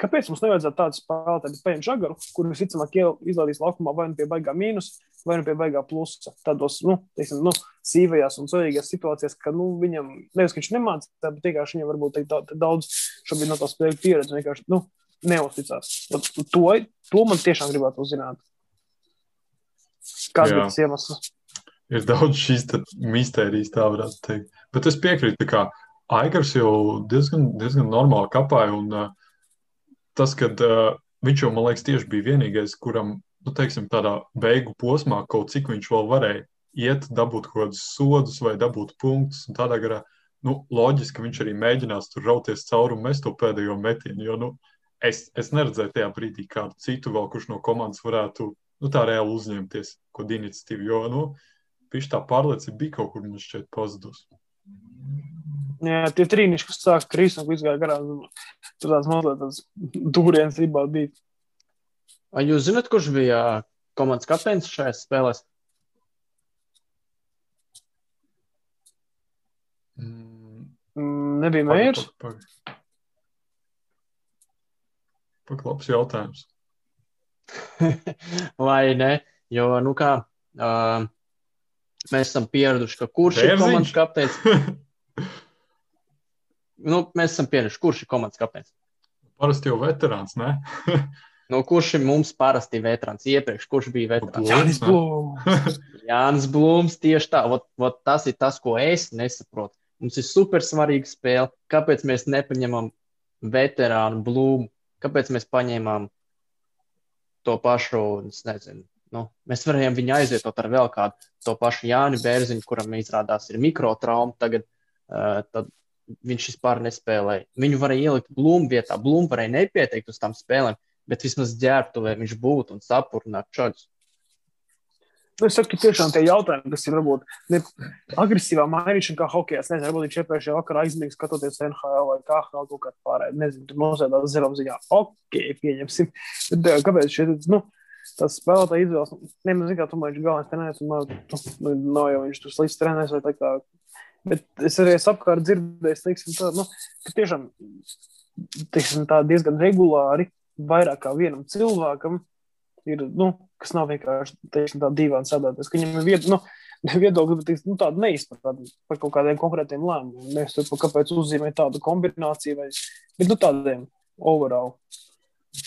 Kāpēc mums nevajadzētu tādu spēlētāju, bet paņemt žagaru, kurš visticamāk izlaidīs laukumā vai nu pie baigā mīnus, vai nu pie baigā plusa? Tādos, nu, teiksim, nu, sīvajās un svarīgās situācijās, ka, nu, viņam, nevis, viņš nemācīja, bet vienkārši viņam varbūt tā, tā, daudz šobrīd no tā spēļu pieredze vienkārši, nu, neuzticās. Vat To, to man tiešām gribētu uzzināt. Kāds bija tas iemesls? ir daudz šīs mistērijas, tā varētu teikt. Bet es piekrītu, ka Aigars jau diezgan, diezgan normāli kapāja. Un, uh, tas, ka uh, viņš jau, man liekas, tieši bija vienīgais, kuram, nu, teiksim, tādā beigu posmā kaut cik viņš vēl varēja iet, dabūt kaut kādus sodus vai dabūt punktus. un Tādā garā, nu, loģiski, ka viņš arī mēģinās tur rauties cauri un mest to pēdējo metienu. Jo, nu, es, es neredzēju tajā brīdī kādu citu vēl, kurš no komandas varētu nu, tā reāli uzņemties kaut kādu iniciatīvu. Jo, nu, viņš tā pārliecība bija kaut kur man šķiet pazudus. Jā, tie trīniši, kas sāk krist un izgāja garām, nu, tur tāds mazliet tāds dūriens ribā bija. Vai jūs zināt, kurš bija komandas kapteinis šajās spēlēs? Mm, Mm, Nebija mērs. Paklaps jautājums. Vai ne? Jo, nu kā, uh, mēs esam pieraduši, ka kurš ir Bērziņš? komandas kapteinis? Nu, mēs esam pieraduši, kurš ir komandas kapteinis. Parasti jau veterāns, ne? Nu, kurš ir mums parasti veterāns iepriekš, kurš bija veterāns? Blūms, Jānis? Blūms. Jānis Blūms tieši tā. Ot, ot, tas ir tas, ko es nesaprotu. Mums ir super svarīga spēle. Kāpēc mēs nepaņemam veterānu Blūmu? Kāpēc mēs paņēmām to pašu, es nezinu, nu, mēs varējām viņu aizvietot ar vēl kādu to pašu Jāni Bērziņu, kuram izrādās ir mikrotrauma. Tagad uh, tad viņš vispār nespēlēja. Viņu varēja ielikt Blūmu vietā. Blūmu varēja nepieteikt uz tām spēlēm, bet vismaz ģērbtuvē viņš būtu un sapurnāt čaļus. Nu, es saku, tiešām tie jautājumi, kas ir varbūt ne agresīvā mainīšana, kā hokeja. Nezinu, varbūt viņš iepriekšējā vakarā aizmīgs skatoties NHL vai KHL kaut kādā pārējā. Nezinu, tur nosēdās zelam ziņā. Ok, pieņemsim. Bet, eh, kāpēc šeit, nu, tas spēlētāji izvēlas, nu, nemaz zinu, kā man viņš galvenais trenēs, un nav, nu, nav jau viņš tur slikts trenēs vai tā kā. Bet es arī esmu apkārt dzirdējis, teiksim, tā, nu, ka tiešām, teiksim, tā diezgan regulāri vairāk kā vienam cilvēkam ir, nu, kas nav vienkārši teiksim, tā dīvaini sadalīties, viņam ir vied, nu, viedokļi, bet teiksim, nu, tāda neizpratne par kaut kādiem konkrētiem lēmumiem. Nevis tur, par kāpēc uzzīmēt tādu kombināciju, vai, bet nu, tādiem overall.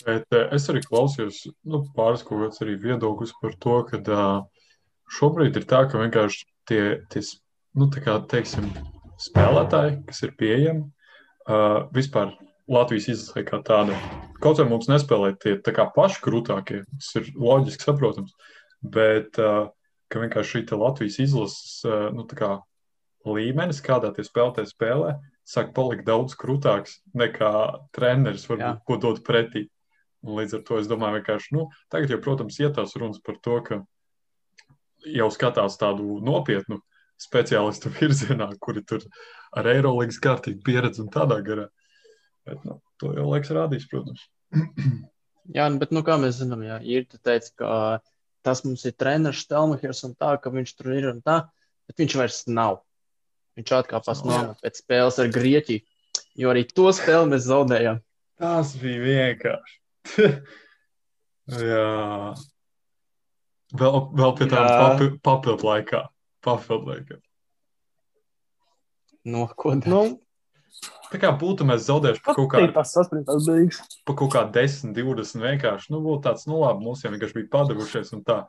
Bet eh, es arī klausījos nu, pāris kaut kāds arī viedoklis par to, ka šobrīd ir tā, ka vienkārši tie, tie nu, tā kā, teiksim, spēlētāji, kas ir pieejami, uh, vispār Latvijas izlasē kā tāda. Kaut vai mums nespēlē tie paši krūtākie, tas ir loģiski saprotams, bet uh, ka vienkārši šī Latvijas izlases uh, nu, kā līmenis, kādā tie spēlētāji spēlē, sāk palikt daudz krūtāks nekā treneris Jā. varbūt ko dod pretī. Un līdz ar to es domāju, vienkārši, nu, tagad jau, protams, iet tās runas par to, ka jau skatās tādu nopietnu speciālistu virzienā, kuri tur ar Eirolandes kārtīgu pieredzi un tādā garā. Bet, nu, to jau laiks rādīs, protams. Jā, nu, bet nu, kā mēs zinām, jā, ir te teica, ka tas mums ir treneris Stelmachers un tā, ka viņš tur ir un tā, bet viņš vairs nav. Viņš atkāpās no pēc spēles ar Grieķiju, jo arī to spēli mēs zaudējām. Tas bija vienkārši. Jā. Vēl, vēl pie tā papi, papildu laikā. Papildu laikā. No ko? Nu, Tā kā būtu mēs zaudējuši par kaut tas kādu tas saspringtās beigas. pa kaut kā 10, 20 vienkārši. Nu, būtu tāds, nu, labi, mums jau vienkārši bija padavušies un tā.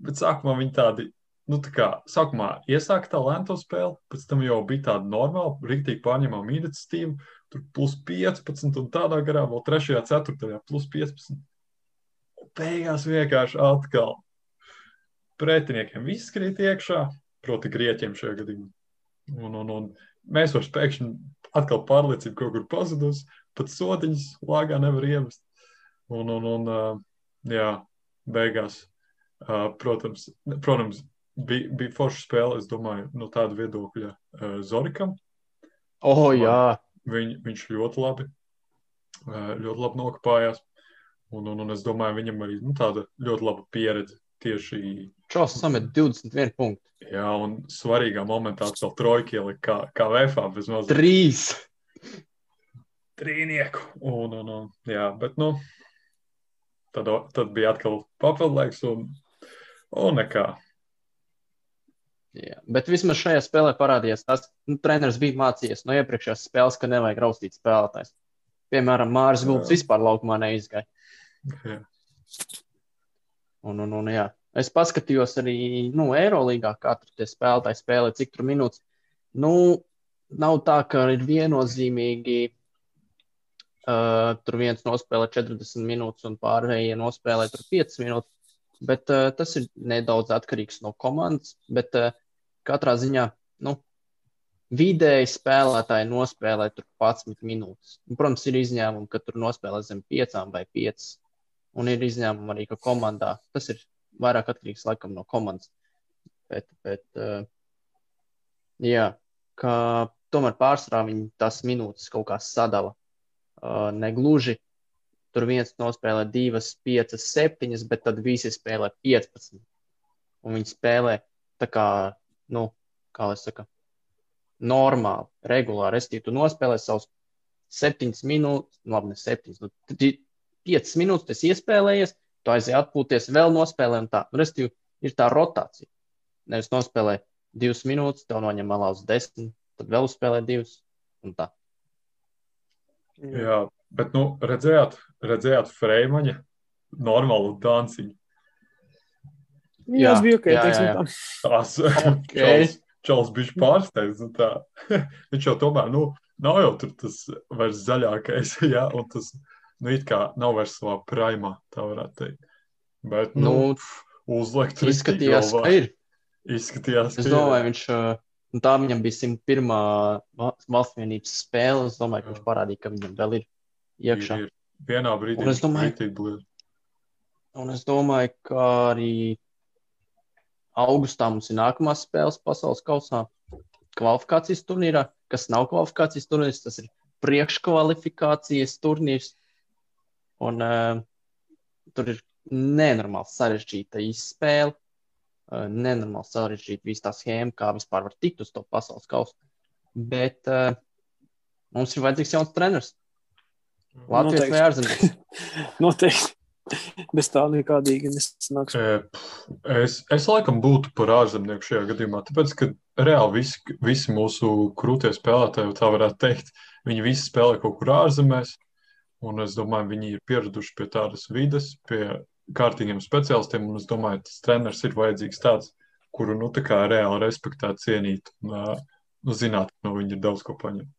Bet sākumā viņi tādi, nu, tā kā, sākumā iesāka tā lēnto spēli, pēc tam jau bija tāda normāla, rīktīgi pārņemama iniciatīva, tur plus 15 un tādā garā, vēl trešajā, ceturtajā plus 15. Un beigās vienkārši atkal pretiniekiem viss krīt iekšā, proti grieķiem šajā gadījumā. Un, un, un mēs vairs pēkšņi atkal pārliecība kaut kur pazudusi, pat sodiņas lāgā nevar ievest. Un, un, un jā, beigās, protams, protams bija, bija forša spēle, es domāju, no tāda viedokļa Zorikam. Oh, jā, Viņ, viņš ļoti labi, ļoti labi nokāpājās. Un, un, un es domāju, viņam arī nu, tāda ļoti laba pieredze tieši Čos samet 21 punktu. Jā, un svarīgā momentā atkal trojka ielika kā, kā vēfā bez mazliet Trīs. trīnieku. Un, un, un, jā, bet, nu, tad, tad bija atkal papildlaiks un, un nekā. Jā. Bet vismaz šajā spēlē parādījās tas, ka nu, treneris bija mācījies no iepriekšējās spēles, ka nevajag raustīt spēlētājs. Piemēram, Mārcis Gulbs Jā. vispār laukumā neizgāja. Jā. Un, un, un, jā. es paskatījos arī nu, Eirolandā, kā tur spēlētāji spēlē, cik tur minūtes. Nu, nav tā, ka ir viennozīmīgi. Uh, tur viens nospēlē 40 minūtes, un pārējie nospēlē tur 5 minūtes. Bet uh, tas ir nedaudz atkarīgs no komandas. Bet uh, katrā ziņā nu, vidēji spēlētāji nospēlē tur 11 minūtes. Un, protams, ir izņēmumi, ka tur nospēlē zem 5 vai 5. Un ir izņēmumi arī, ka komandā tas ir vairāk atkarīgs laikam no komandas. Bet, bet uh, jā, ka tomēr pārsvarā viņi tās minūtes kaut kā sadala. Uh, negluži tur viens nospēlē divas, piecas, septiņas, bet tad visi spēlē 15. Un viņi spēlē tā kā, nu, kā lai saka, normāli, regulāri. Es tu nospēlē savus septiņas minūtes, nu, labi, ne septiņas, nu, tri- 5 minūtes, tas iespēlējies, tu aizēji atpūties, vēl nospēlē un tā. Nu, Restīvi, ir tā rotācija. Nevis nospēlē 2 minūtes, tev noņem malā uz 10, tad vēl uzspēlē 2 un tā. Jā, bet nu, redzējāt, redzējāt Freimaņa normālu danciņu. Jā, tas bija ok. jā, jā, teiksim jā. tā. Tas Ok. Čels, čels bija pārsteigts. tā. Viņš jau tomēr, nu, nav jau tur tas vairs zaļākais, jā, un tas, nu, it kā nav vairs savā primā, tā varētu teikt. Bet, nu, Nu, nu uzlikt izskatījās, tik ka ir. Izskatījās, Es ka ir. domāju, viņš. uh, un Tā viņam bija 101. va- valsts vienības spēle. Es domāju, ka viņš parādīja, ka viņam vēl ir iekšā. Ir, ir. Vienā brīdī Un es viņš domāju-. Un es domāju, ka arī augustā mums ir nākamās spēles pasaules kausā. Kvalifikācijas turnīrā, kas nav kvalifikācijas turnīrs, tas ir priekškvalifikācijas turnīrs. Un uh, tur ir nenormāli sarežģīta izspēle, uh, nenormāli sarežģīta visa tā schēma, kā vispār var tikt uz to pasaules kausu. Bet uh, mums ir vajadzīgs jauns treneris. Latvijas Noteikti. vai ārzemnieks? Noteikti. Bez tā nekādīgi nesanāks. Es, es laikam būtu par ārzemnieku šajā gadījumā, tāpēc, ka reāli visi, visi mūsu krūtie spēlētāji, tā varētu teikt, viņi visi spēlē kaut kur ārzemēs, un es domāju, viņi ir pieraduši pie tādas vides, pie kārtīgiem speciālistiem, un es domāju, tas treneris ir vajadzīgs tāds, kuru, nu, tā kā reāli respektēt, cienīt, un, nu, zināt, ka no viņa ir daudz ko paņemt.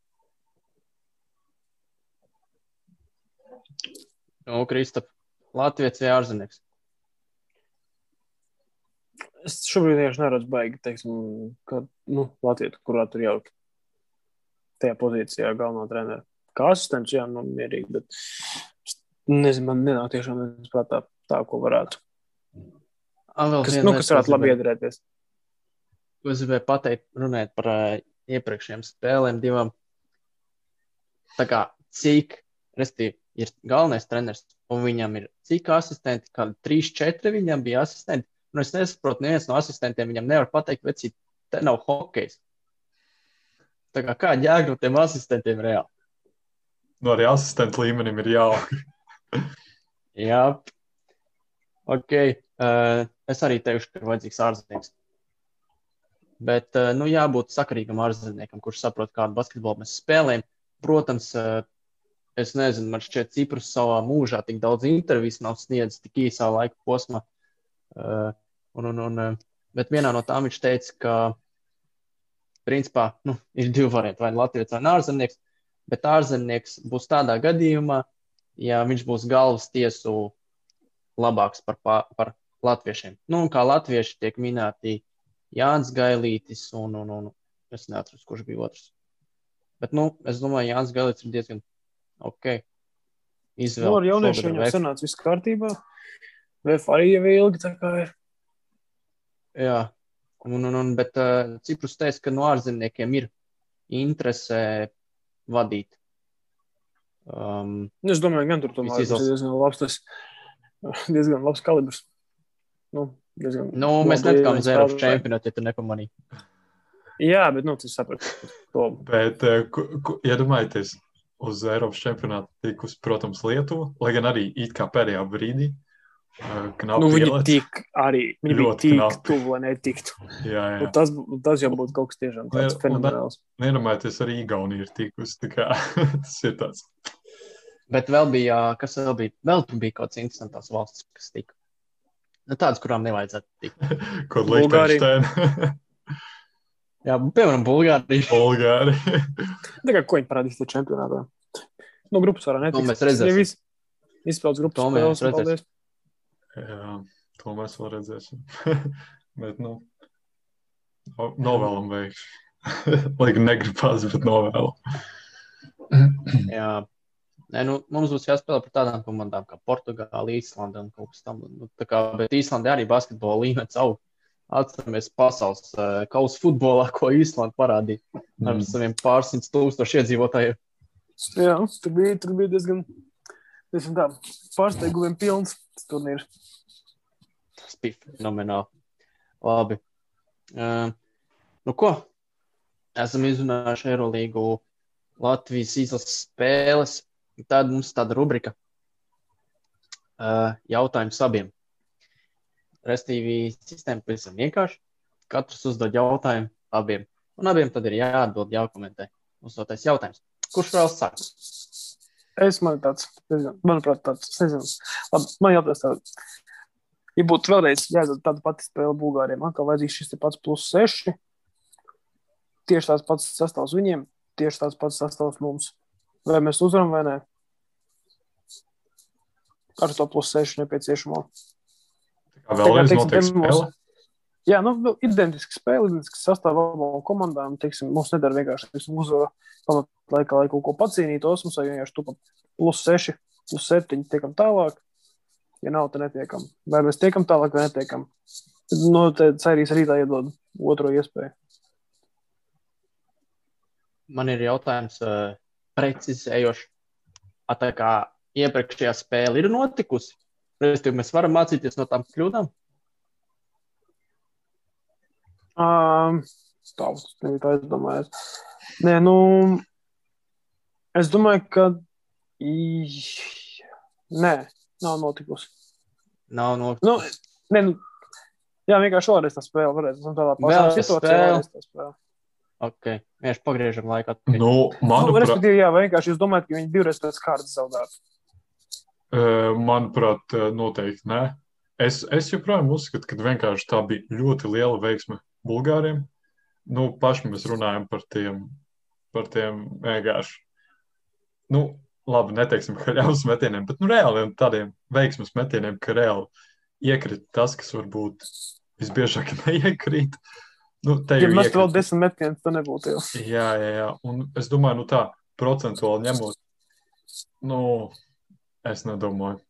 Nu, Kristap, Latvijas vai ārzemnieks? Es šobrīd vienkārši neredzu baigi, teiksim, ka nu, Latvija, kurā tur jau tajā pozīcijā galvenā trenera. Kā asistents, jā, nu, mierīgi, bet nezinu, man nenāk tiešām prātā tā, ko varētu. Vēl Kas, nu, kas varētu labi iedarēties. Ko es gribēju pateikt, runājot par uh, iepriekšējām spēlēm, divām. Tā kā cik, restīvi, ir galvenais treneris, un viņam ir cik asistenti, kādi trīs, četri viņam bija asistenti. Un es nesaprotu, neviens no asistentiem viņam nevar pateikt, veci, te nav hokejs. Tā kā kā jēga no tiem asistentiem reāli? Nu, arī asistentu līmenim ir jāaug. Jā, ok. Uh, es arī teikšu, ka ir vajadzīgs ārzemnieks. Bet, uh, nu, jābūt sakarīgam ārzemniekam, kurš saprot, kādu basketbolu mēs spēlējam. Protams, uh, es nezinu, man šķiet, Ciprus savā mūžā tik daudz interviju nav sniedzis tik īsā laika posmā. Uh, un, un, un, bet vienā no tām viņš teica, ka, principā, nu, ir divi varianti, vai nu Latvijas vai ārzemnieks. Bet ārzemnieks būs tādā gadījumā, ja viņš būs galvas tiesu labāks par, par latviešiem. Nu, kā latvieši tiek minēti Jānis Gailītis un, un, un es neatceros, kurš bija otrs. Bet, nu, es domāju, Jānis Gailītis ir diezgan ok. Izvēle. Nu, ar jauniešiem jau sanāca viss kārtībā. VF arī jau ilgi tā kā ir. Jā, un, un, un, bet uh, Ciprus teica, ka no ārzemniekiem ir interese vadīt. Um, Nu, Es domāju, gan tur tomēr ir diezgan labs, tas diezgan labs kalibrs. Nu, diezgan nu, mēs netikām. Eiropas čempionātu, ja tu nepamanīji. Jā, bet, nu, tas sapratu. To Bet, eh, ku- ku- iedomājieties, uz Eiropas čempionātu tikus, protams, Lietuva, lai gan arī it kā pēdējā brīdī. eh, Knapi nu, viņi tik arī, viņi bija tik knapi. tuvu, lai netiktu. Jā, jā. Un tas, tas jau būtu kaut kas tiešām tāds un- fenomenāls. Nedomājieties, arī Igaunija ir tikusi. kā Tas ir tāds. Bet vēl bija, kas vēl bija, vēl bija kaut kāds interesants valsts, kas tika. Nu, tādas, kurām nevajadzētu tikt. Ko Bulgārija. Liechtensteina, Jā, piemēram, Bulgārija. Bulgārija. Tā kā ko viņi parādīs tajā čempionātā? Nu, grupas varā netikt. mēs redzēsim. Ja Izspēlēts grupas To mēs redzēsim. paldies. Jā, to mēs vēl redzēsim. bet, nu, no- novēlam veikšu. Lai gan negribās, bet novēlam. Jā. Nē, nu, mums būs jāspēlē par tādām komandām kā Portugāla, Īslanda un kaut kas tamlīdzīgs. Nu, tā kā, bet Īslandē arī basketbola līmenis aug. Atceramies pasaules uh, kausa futbolā, ko Īslanda parādīja ar Mm. saviem pārsimts tūkstošu iedzīvotājiem. Jā, tur bija, tur bija diezgan, diezgan pārsteigumiem pilns turnīrs. Tas bija fenomenāli. Labi. Uh, nu, ko? Esam izrunājuši Eirolandu Latvijas izlases spēles. Tad mums tāda rubrika uh, jautājums abiem. Restīvi sistēma pavisam vienkārši. Katrs uzdod jautājumu abiem. Un abiem tad ir jāatbild, jākomentē. Uzdotais jautājums. Kurš vēl sāk? Es man tāds, nezinu, manuprāt, tāds, nezinu. Labi, man jautās tāds. Ja būtu vēlreiz jāizdod tāda pati spēle Bulgāriem, atkal vajadzīgs šis pats plus 6. Tieši tāds pats sastāvs viņiem, tieši tāds pats sastāvs mums. Vai mēs uzvaram vai nē? Ar to plus 6 nepieciešamo. Kā vēlreiz notiek spēle. Jā, nu, identiski spēle, identiski sastāvā abām komandām. Teiksim, mums nedara vienkārši teiksim, uzvara pamatlaikā, lai kaut ko pacīnītos. Mums vajag vienkārši tu pa plus 6, plus 7 tiekam tālāk. Ja nav, tad netiekam. Vai mēs tiekam tālāk vai netiekam? No cerīs rītā iedod otro iespēju. Man ir jautājums uh, precizējošs. A, Tā kā iepriekšējā spēle ir notikusi, Respektīvi, mēs varam mācīties no tām kļūdām. Um, tā tas nebija tā, es domāju. Nē, nu, es domāju, ka. Nē, nav notikusi. Nav no Nu, nē, nu, jā, vienkārši vēlreiz tā spēle. Vēlreiz esam tādā pašā situācijā. spēle. Vēlreiz tā spēle. Ok, vienkārši pagriežam laiku atpakaļ. Nu, Nu, manuprāt, respektīvi, jā, vienkārši jūs domājat, ka viņi divreiz pēc kārtas zaudētu. manuprāt noteikti nē. Es, es joprojām uzskatu, ka vienkārši tā bija ļoti liela veiksme Bulgāriem. Nu, paši mēs runājam par tiem, par tiem vienkārši, nu, labi, neteiksim, haļavas metieniem, bet nu, reāliem tādiem veiksmes metieniem, ka reāli iekrita tas, kas varbūt visbiežāk neiekrīt. Nu, te Ja mēs vēl desmit metienus, tad nebūtu jau. Jā, jā, jā. Un es domāju, nu tā procentuāli ņemot, nu, es nedomāju,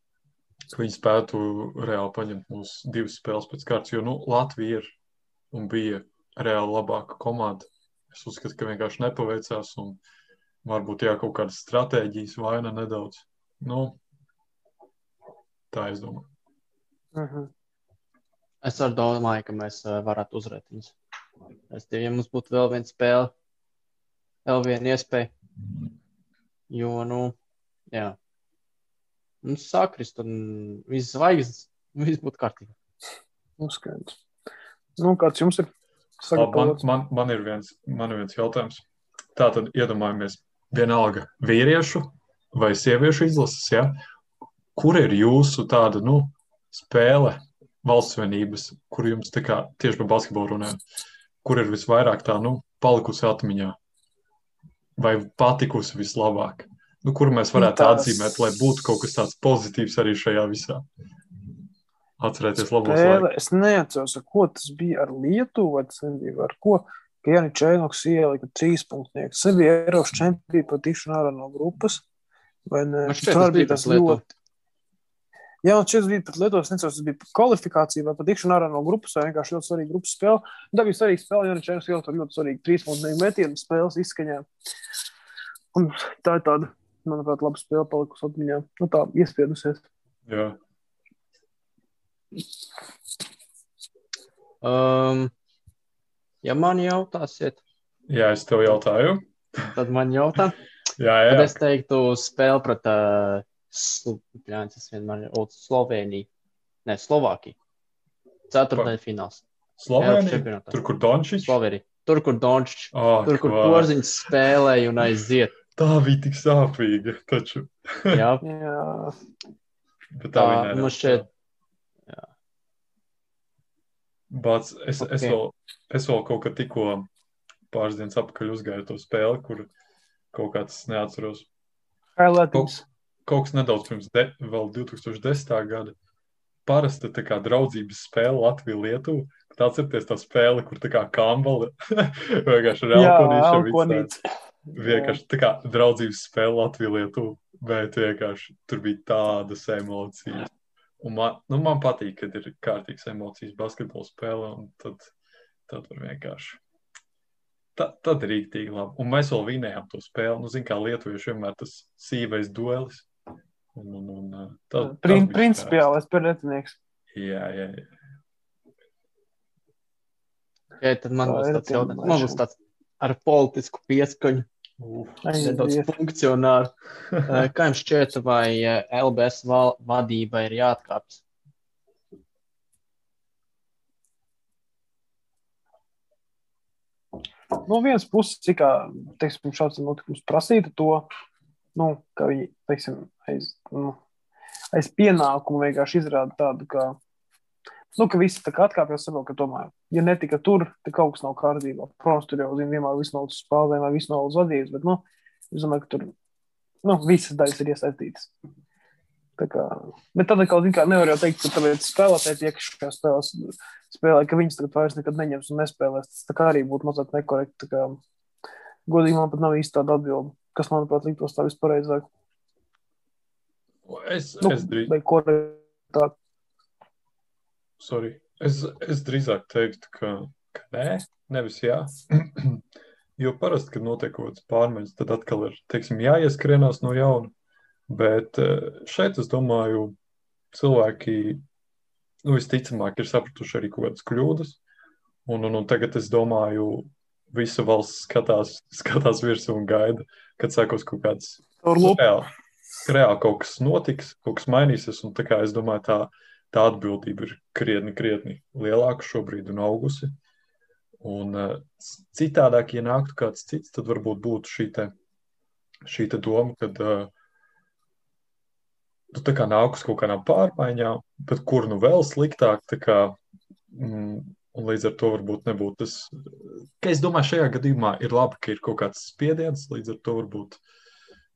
ka viņi spētu reāli paņemt mūsu divas spēles pēc kārtas, jo, nu, Latvija ir un bija reāli labāka komanda. Es uzskatu, ka vienkārši nepaveicās un varbūt jā, kaut kādas stratēģijas vaina nedaudz. Nu, tā es domāju. Mhm. Es arī domāju, ka mēs eh, varētu uzvarēt viņus. Es tev, ja mums būtu vēl viena spēle, vēl viena iespēja. Jo, nu, jā. Mums sakrist un viss zvaigznes, viss būtu kārtībā. Nu, skaidrs. Nu, kāds jums ir Labi, Man, man, man, ir viens, man ir viens jautājums. Tā tad iedomājamies, vienalga vīriešu vai sieviešu izlases, ja? kur ir jūsu tāda nu, spēle, valsts vienības, kur jums tā kā tieši par basketbolu runājam, kur ir visvairāk tā nu, palikusi atmiņā vai patikusi vislabāk? Nu, kur mēs varētu Tās- atzīmēt, lai būtu kaut kas tāds pozitīvs arī šajā visā? Spēle, laikus. es neatceros, ar ko tas bija ar Lietuvu, vai tas nebija ar ko. Ka Jānis Čēnoks ielika trīs punktniekus. Tas bija Eiropas čempions par tikšanu ārā no grupas. Vai ne? Arī bija tas ļoti. Jā, un šis bija pat Lietuvas, necos, tas bija kvalifikācija vai pat tikšana ārā no grupas, vai vienkārši ļoti svarīga grupas spēle. Un Tā bija svarīga spēle, Jānis Čēnoks ielika ļoti svarīgu trīs punktnieku metienu spēles izskaņā. Un tā ir tāda, manuprāt, laba spēle palikusi atmiņā. Nu tā, iespiedusies. Jā. Um, ja man jautāsiet, Jā, es tev jautāju. tad man jautā. Jā, jā. Tad es teiktu, spēle pret uh, Slo- Pļāns, es vienmēr ir Sloveniju. Nē, Slovākiju. Ceturtajā fināls. Slovenija. Tur, kur Dončits. Slovenija. Tur, kur Dončs, Oh, tur, kur Porziņš spēlēja un aiziet. Tā bija tik sāpīga. Taču. Jā, Jā, Bet tā bija man šķiet. Bāc, es, okay. es, vēl, es vēl kaut kad tikko pāris dienas atpakaļ uzgāju to spēli, kur kaut kāds neatceros. highlights. Kaut kas nedaudz pirms de, vēl 2010. gada. Parasti tā kā draudzības spēle Latvija-Lietuva. Bet atcerieties tā spēle, kur tā kā kambala vienkārši elkonīts. Vienkārši tā kā draudzības spēle Latvija-Lietuva, bet vienkārši tur bija tādas emocijas. Un man, nu, man patīk, kad ir kārtīgas emocijas basketbola spēlē, un tad, tad var vienkārši. Ta, tad ir rīktīgi labi. Un mēs vēl vinējām to spēli. Nu, zin, kā lietuvieši vienmēr tas sīvais duelis. Un, un, un, uh, tas, Prin, principiālais pretinieks. Jā, jā, jā. Okay, tad man Tā būs tāds jautājums. Man būs tāds ar politisku pieskaņu. Uf. Nedaudz Aiziet. funkcionāli. Eh, Kā jums šķiet, vai eh, LBS vadība ir jāatkāpjas? No vienas puses, cik teiksim, šāds notikums prasītu to, nu, ka viņi, teiksim, aiz, nu, aiz pienākumu vienkārši izrāda tādu, ka, nu, ka visi tā kā atkāpjas saprot, ka tomēr, ja netika tur, tad kaut kas nav kārtībā. Protams, tur jau, zin, vienmēr viss nav uz spēlēm vai viss nav uz vadības, bet, nu, es domāju, ka tur, nu, visas daļas ir iesaistītas. Tā kā, bet tad atkal, kā, nevar jau teikt, ka tāpēc spēlētāji šajās spēlēs spēlē, ka viņas tagad vairs nekad neņems un nespēlēs. Tas tā kā arī būtu mazliet nekorekti. Kā, godīgi man pat nav īsti tāda atbilde, kas, manuprāt, liktos tā vispareizāk. Es, Nu, es, drīz, vai korektāk. Sorry. es, es drīzāk teiktu, ka, ka nē, nevis jā. jo parasti, kad notiek kaut kādas pārmaiņas, tad atkal ir teiksim, jāieskrienās no jauna. Bet eh, šeit es domāju, cilvēki nu, visticamāk ir sapratuši arī kaut kādas kļūdas. Un, un, un tagad es domāju, visa valsts skatās, skatās virsū un gaida, kad sākos kaut kāds reāli, reāli kaut kas notiks, kaut kas mainīsies. Un tā kā es domāju, tā, tā atbildība ir krietni, krietni lielāka šobrīd un augusi. Un uh, citādāk, ja nāktu kāds cits, tad varbūt būtu šī, te, šī te doma, kad uh, tu tā kā nāk uz kaut kādām pārmaiņām, bet kur nu vēl sliktāk, tā kā, mm, un līdz ar to varbūt nebūtu tas, ka es domāju, šajā gadījumā ir labi, ka ir kaut kāds spiediens, līdz ar to varbūt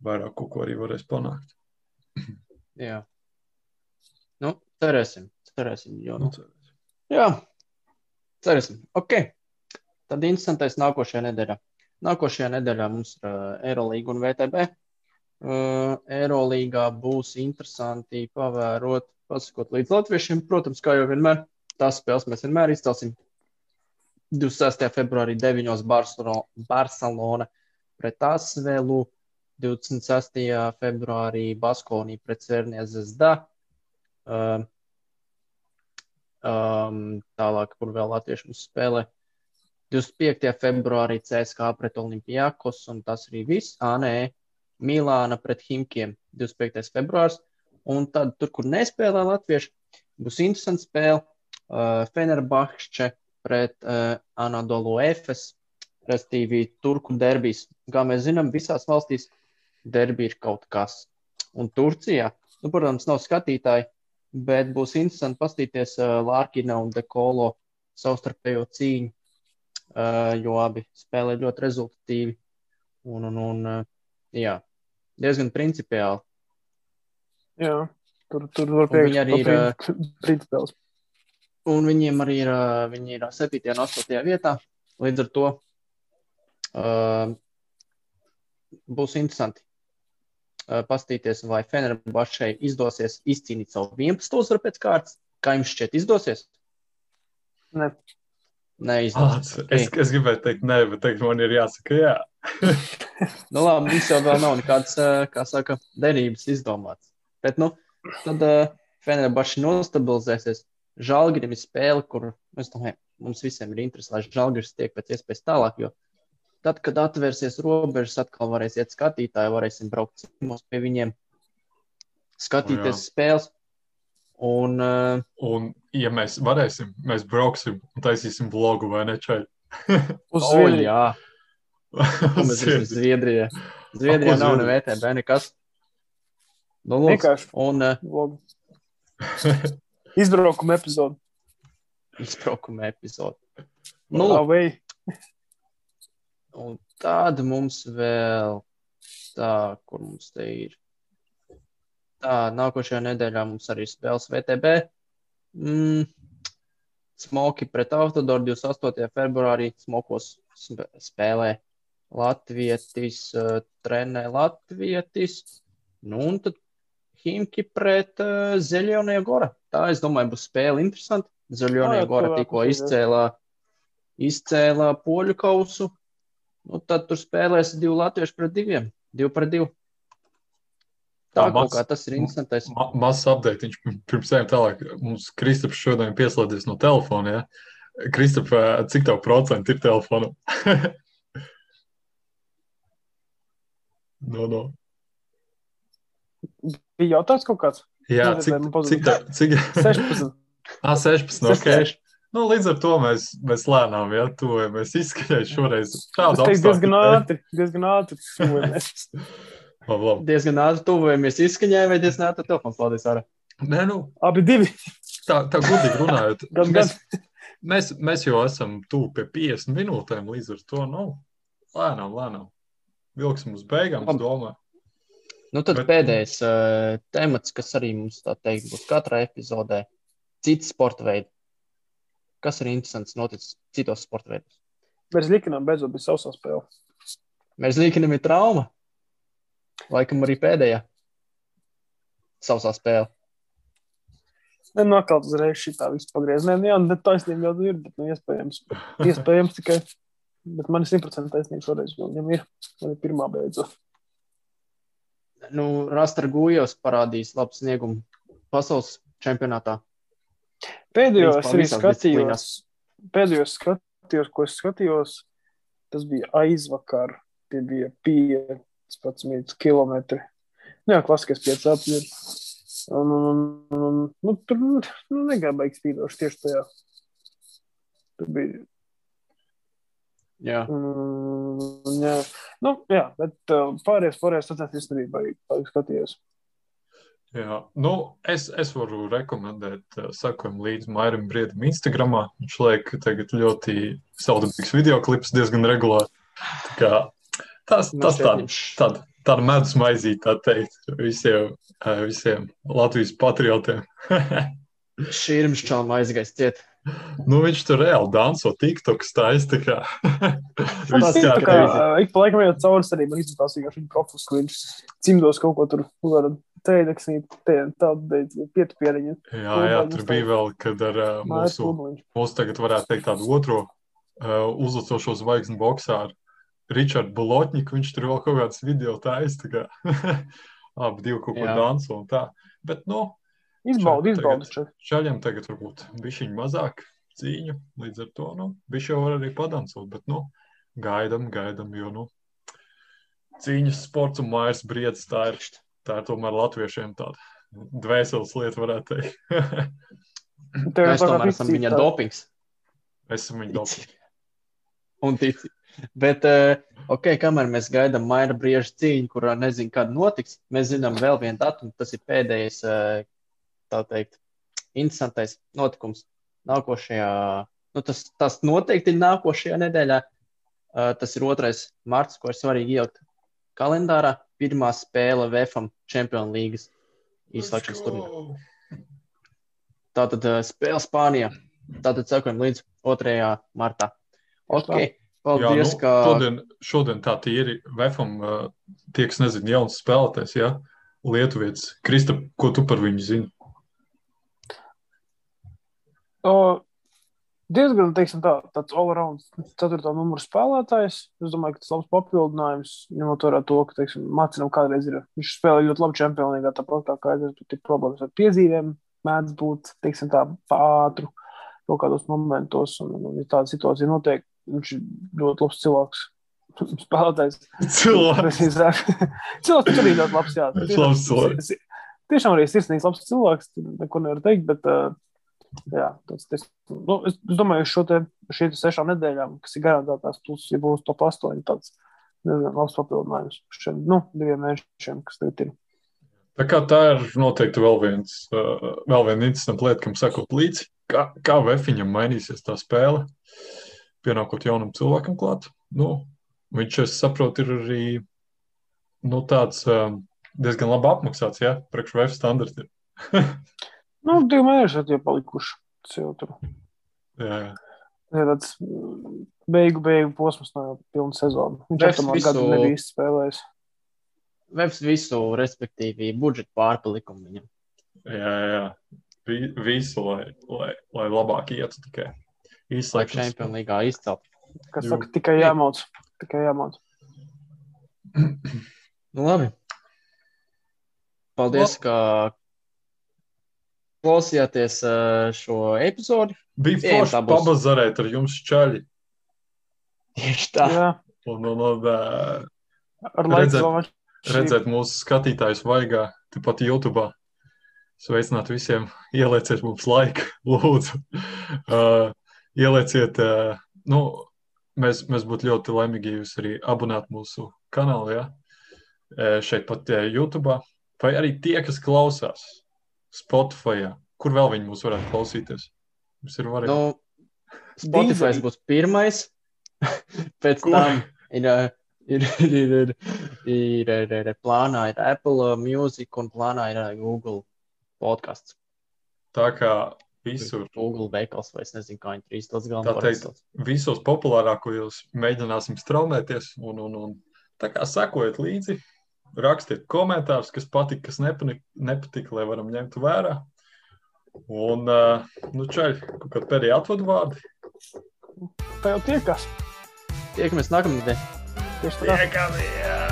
vairāk kaut ko arī varēs panākt. Jā. Cerēsim, cerēsim, jo, Nu, nu, jā, cerēsim. Ok, tad interesantais nākošajā nedēļā. Nākošajā nedēļā mums ir uh, Eirolīga un VTB. Uh, Eirolīgā būs interesanti pavērot, pasakot līdz latviešiem. Protams, kā jau vienmēr, tās spēles mēs vienmēr izcelsim. 26. februārī 9. Barcelona, pret Asvelu, 26. februārī Baskonī pret Cernija Zvezda. Um, um, tālāk, kur vēl latvieši mums spēlē. 25. februārī CSK pret Olimpijakos, un tas arī viss. Ā, nē, Milāna pret Himkiem 25. februārs. Un tad, tur, kur nespēlē latvieši, būs interesants spēle. Uh, Fenerbahče pret uh, Anadolu Efes, respektīvi Turku derbijas. Kā mēs zinām, visās valstīs derbi ir kaut kas. Un Turcijā, nu, protams, nav skatītāji, bet būs interesanti paskatīties uh, Lārkina un Dekolo savstarpējo cīņu, uh, jo abi spēlē ļoti rezultatīvi. Un, un, un uh, jā, diezgan principiāli. Jā, tur, tur var Un viņi arī ir, principāls. Un viņiem arī ir, viņi ir 7. un 8. vietā. Līdz ar to uh, būs interesanti paskatīties, vai Fenerbašai izdosies izcīnīt savu 11. uzvaru pēc kārtas. Kā jums šķiet, izdosies? Ne. Neizdosies. Āc, es, es gribēju teikt, nē, bet teikt, man ir jāsaka, jā. Nu, labi, mums jau vēl nav nekādas, uh, kā saka, derības izdomātas. Bet, nu, tad uh, Fenerbaši nostabilizēsies. Žalgirim ir spēle, kur es domāju, mums visiem ir interesi, lai Žalgiris tiek pēc iespējas tālāk, jo tad, kad atvērsies robežas, atkal varēs iet skatītāji, varēsim braukt ciemos pie viņiem, skatīties Jā. spēles. Un, uh, Un, ja mēs varēsim, mēs brauksim un taisīsim vlogu vai ne šeit. Uz oh, Zviedriju. mēs zinām, Zviedrijā. Zviedrijā nav ne? VTB, nekas. Nu, lūdzu. Vienkārši Un uh, vlogu. Izbraukuma epizode. izbraukuma epizode. Nu, vai Un tāda mums vēl, tā, kur mums te ir. Tā, nākošajā nedēļā mums arī spēles VTB. Mm, Smoki pret Autodoru 28. februārī. Smokos sp- spēlē Latvietis, uh, trenē Latvietis. Nu, un tad Himki pret uh, Zeļonie Gora. Tā, es domāju, būs spēle interesanti. Zeļonie Gora tikko izcēlā, izcēlā poļu kausu. Nu, tad tur spēlēs divi latvieši pret diviem. Divi pret divu. Tā Tā kaut maz- kā tas ir interesantais. Ma mazs update. Viņš pirms ejam tālāk. Mums Kristaps šodien pieslēdzies no telefona. Ja? Kristap, cik tev procentu ir telefonam? No, no. Bija jautājums kaut kāds? Jā, Nezinu, cik, cik, tā, cik, 16. ah, 16, ok. 16. Nu, līdz ar to mēs, mēs lēnām, ja tuvojamies izskaņai šoreiz. Tāda teiktu, diezgan ātri. Diezgan ātri. tuvojamies. Labi, labi. Diezgan ātri tuvojamies izskaņai, vai diezgan ātri telefons lādēs ārā. Nē, nu, Abi divi. tā, tā gudīgi runājot. Gan, mēs, mēs, mēs jau esam tuvu pie 50 minūtēm, līdz ar to, nu, lēnām, lēnām. Vilksim uz beigām, es domāju. Nu, tad Bet... pēdējais uh, temats, kas arī mums tā teikt, būs katrā epizodē, cits sporta veids. Kas ir interesants noticis citos sporta veidos? Mēs likinām beidzot bija sausā spēle. Mēs līkinām, ir trauma. Laikam arī pēdējā sausā spēle. Nē, nu, atkal uzreiz šī tā viss pagriez. Nē, nu, bet taisnība jau ir, bet, nu, iespējams, iespējams tikai. Bet man ir 100% taisnība šoreiz, jo viņam ir, man ir pirmā beidzot. Nu, Rastra Gujos parādīs labu sniegumu pasaules čempionātā. Pēdējo es Principā arī skatījos, pēdējo skatījos, ko es skatījos, tas bija aizvakar. Tie bija 15 km. Nu, jā, klasiskais 5 apziņas. Un, un, un, un, nu, tur nu, negāja beigas spīdoši tieši tajā. Tur bija Jā. Mm, jā, nu, jā bet uh, pārējais, pārējais sacensības arī baigi, baigi skatījos. Jā, nu, es, es varu rekomendēt, uh, sakojam, līdz Mairim Briedam Instagramā. Viņš liek tagad ļoti saudabīgs videoklips diezgan regulāri. Tā kā tas, Nu, tas šeit tā, viņš- tāda, tāda medus maizīt, tā teikt, visiem, uh, visiem Latvijas patriotiem. Šīrmšķām aizgājis ciet. nu, viņš tur reāli danso TikTok stājas, tā kā. Tas ir tā kā uh, ik pa laikam jau cauri arī man izskatās, ka viņa profils, ka viņš cimdos kaut ko tur var teikt, tādu pietu pieriņu. Jā, jā, tur bija vēl, kad ar uh, mūsu, mūsu tagad varētu teikt tādu otro uh, uzlacošo zvaigznes boxāru, Ričardu Bolotņiku. Viņš tur vēl kaut kādas video taisa, tā kā abi divi kaut ko danso un tā. Bet, nu, Izbaudi, izbaudi. tagad- šaļiem tagad varbūt bišķiņ mazāk cīņu, līdz ar to, nu, viņš jau var arī padansot, bet, nu, gaidam, gaidam, jo, nu, cīņas sports un mājas briedz, tā ir, tā ir tomēr latviešiem tāda dvēseles lieta, varētu teikt. Tev Mēs tomēr esam viņa tā. dopings. Mēs esam viņu daudz. Un tici. Bet, eh, ok, kamēr mēs gaidām maina brieža cīņu, kurā nezinu, kad notiks, mēs zinām vēl vienu datumu. Tas ir pēdējais, eh, tā teikt, interesantais notikums nākošajā. Nu, tas, tas noteikti ir nākošajā nedēļā. Eh, Tas ir 2. marts, ko ir svarīgi ielikt kalendārā. Pirmā spēle VFM Champions League izslēgšanas turnīrā. Tātad eh, spēle Spānijā. Tātad sekojam līdz 2. martā. Ok, Jā, paldies, nu, ka šodien, šodien tā tīri Vefam, uh, tie, kas nezina, jauns spēlētājs, ja? Lietuvietis. Krista, ko tu par viņu zini? O, diezgan teiksim, tā, tāds all-around, ceturto numuru spēlētājs. Es domāju, ka tas ir labs papildinājums, ņemot vērā to, ka Mācinam kādreiz ir. Viņš spēlē ļoti labi čempionā, tāpat kā kādreiz tur ir problēmas ar piezīmēm, mēdz būt teiksim, tā pātru kaut kādos momentos. Un, un, ja tāda situācija notiek, viņš ir ļoti labs cilvēks. Spēlētājs. Cilvēks. Cilvēks tur ir ļoti labs. Jā, Viņš labs cilvēks. Tiešām arī sirsnīgs, labs cilvēks. Neko nevar teikt, bet uh, jā, tas, tas, nu, es, es domāju, šo te, šī te sešām nedēļām, kas ir garantētās, plus, ja būs top 8, tāds nezinu, labs papildinājums šiem nu, diviem mēnešiem, kas tagad ir. Tā kā tā ir noteikti vēl, viens, uh, vēl viena interesanta lieta, kam sakot līdzi, kā, kā Vefiņam mainīsies tā spēle, pienākot jaunam cilvēkam klāt. Nu, viņš, es saprotu, ir arī nu, tāds um, diezgan labi apmaksāts, ja, priekš Vef standartiem. Nu, divi mēneši ir palikuši. Tas jau tur jā, jā. ir tāds mm, beigu, beigu posms no pilna sezona. Viņš jau tam visu- gadu nebija spēlējis. Vefs visu, respektīvi, budžeta pārpalikumu viņam. jā, jā. Vi, visu, lai, lai, lai labāk ietu tikai Lai izslēgšanas. Champions League izcelt. Kas saka, tikai jāmauc. Tikai jāmauc. Nu, labi. Paldies, ka klausījāties šo epizodi. Bija forši pabazarēt ar jums čaļi. Tieši tā. Jā, Un, un, un, ar Redzēt. redzēt mūsu skatītājus vaigā, tepat YouTube. Sveicināt visiem, ielieciet mums laiku, lūdzu. Uh, ielieciet, uh, nu, mēs, mēs būtu ļoti laimīgi, ja jūs arī abonētu mūsu kanālu, ja? Uh, šeit pat uh, YouTube. Vai arī tie, kas klausās Spotify, kur vēl viņi mūs varētu klausīties? Mums ir varianti. Nu, Spotify Deezer. būs pirmais, pēc Ko? tam ir, uh, ir, ir, ir, ir, ir, ir, ir plānā ir Apple uh, Music un plānā ir uh, Google podkāsts. Tā kā visur, Google veikals, vai es nezinu, kā viņi trīs tos Tā galvenos teikt, visos populārākajos mēģināsim straumēties. Un, un, un tā kā sekojiet līdzi, rakstiet komentārus, kas patika, kas nepatika, lai varam ņemt vērā. Un, uh, nu, čaļ, kaut kādā pēdējā atvadu vārdi. Tā jau tiekas. Tiekamies nākamnedēļ! Tieši tā. Tiekamies!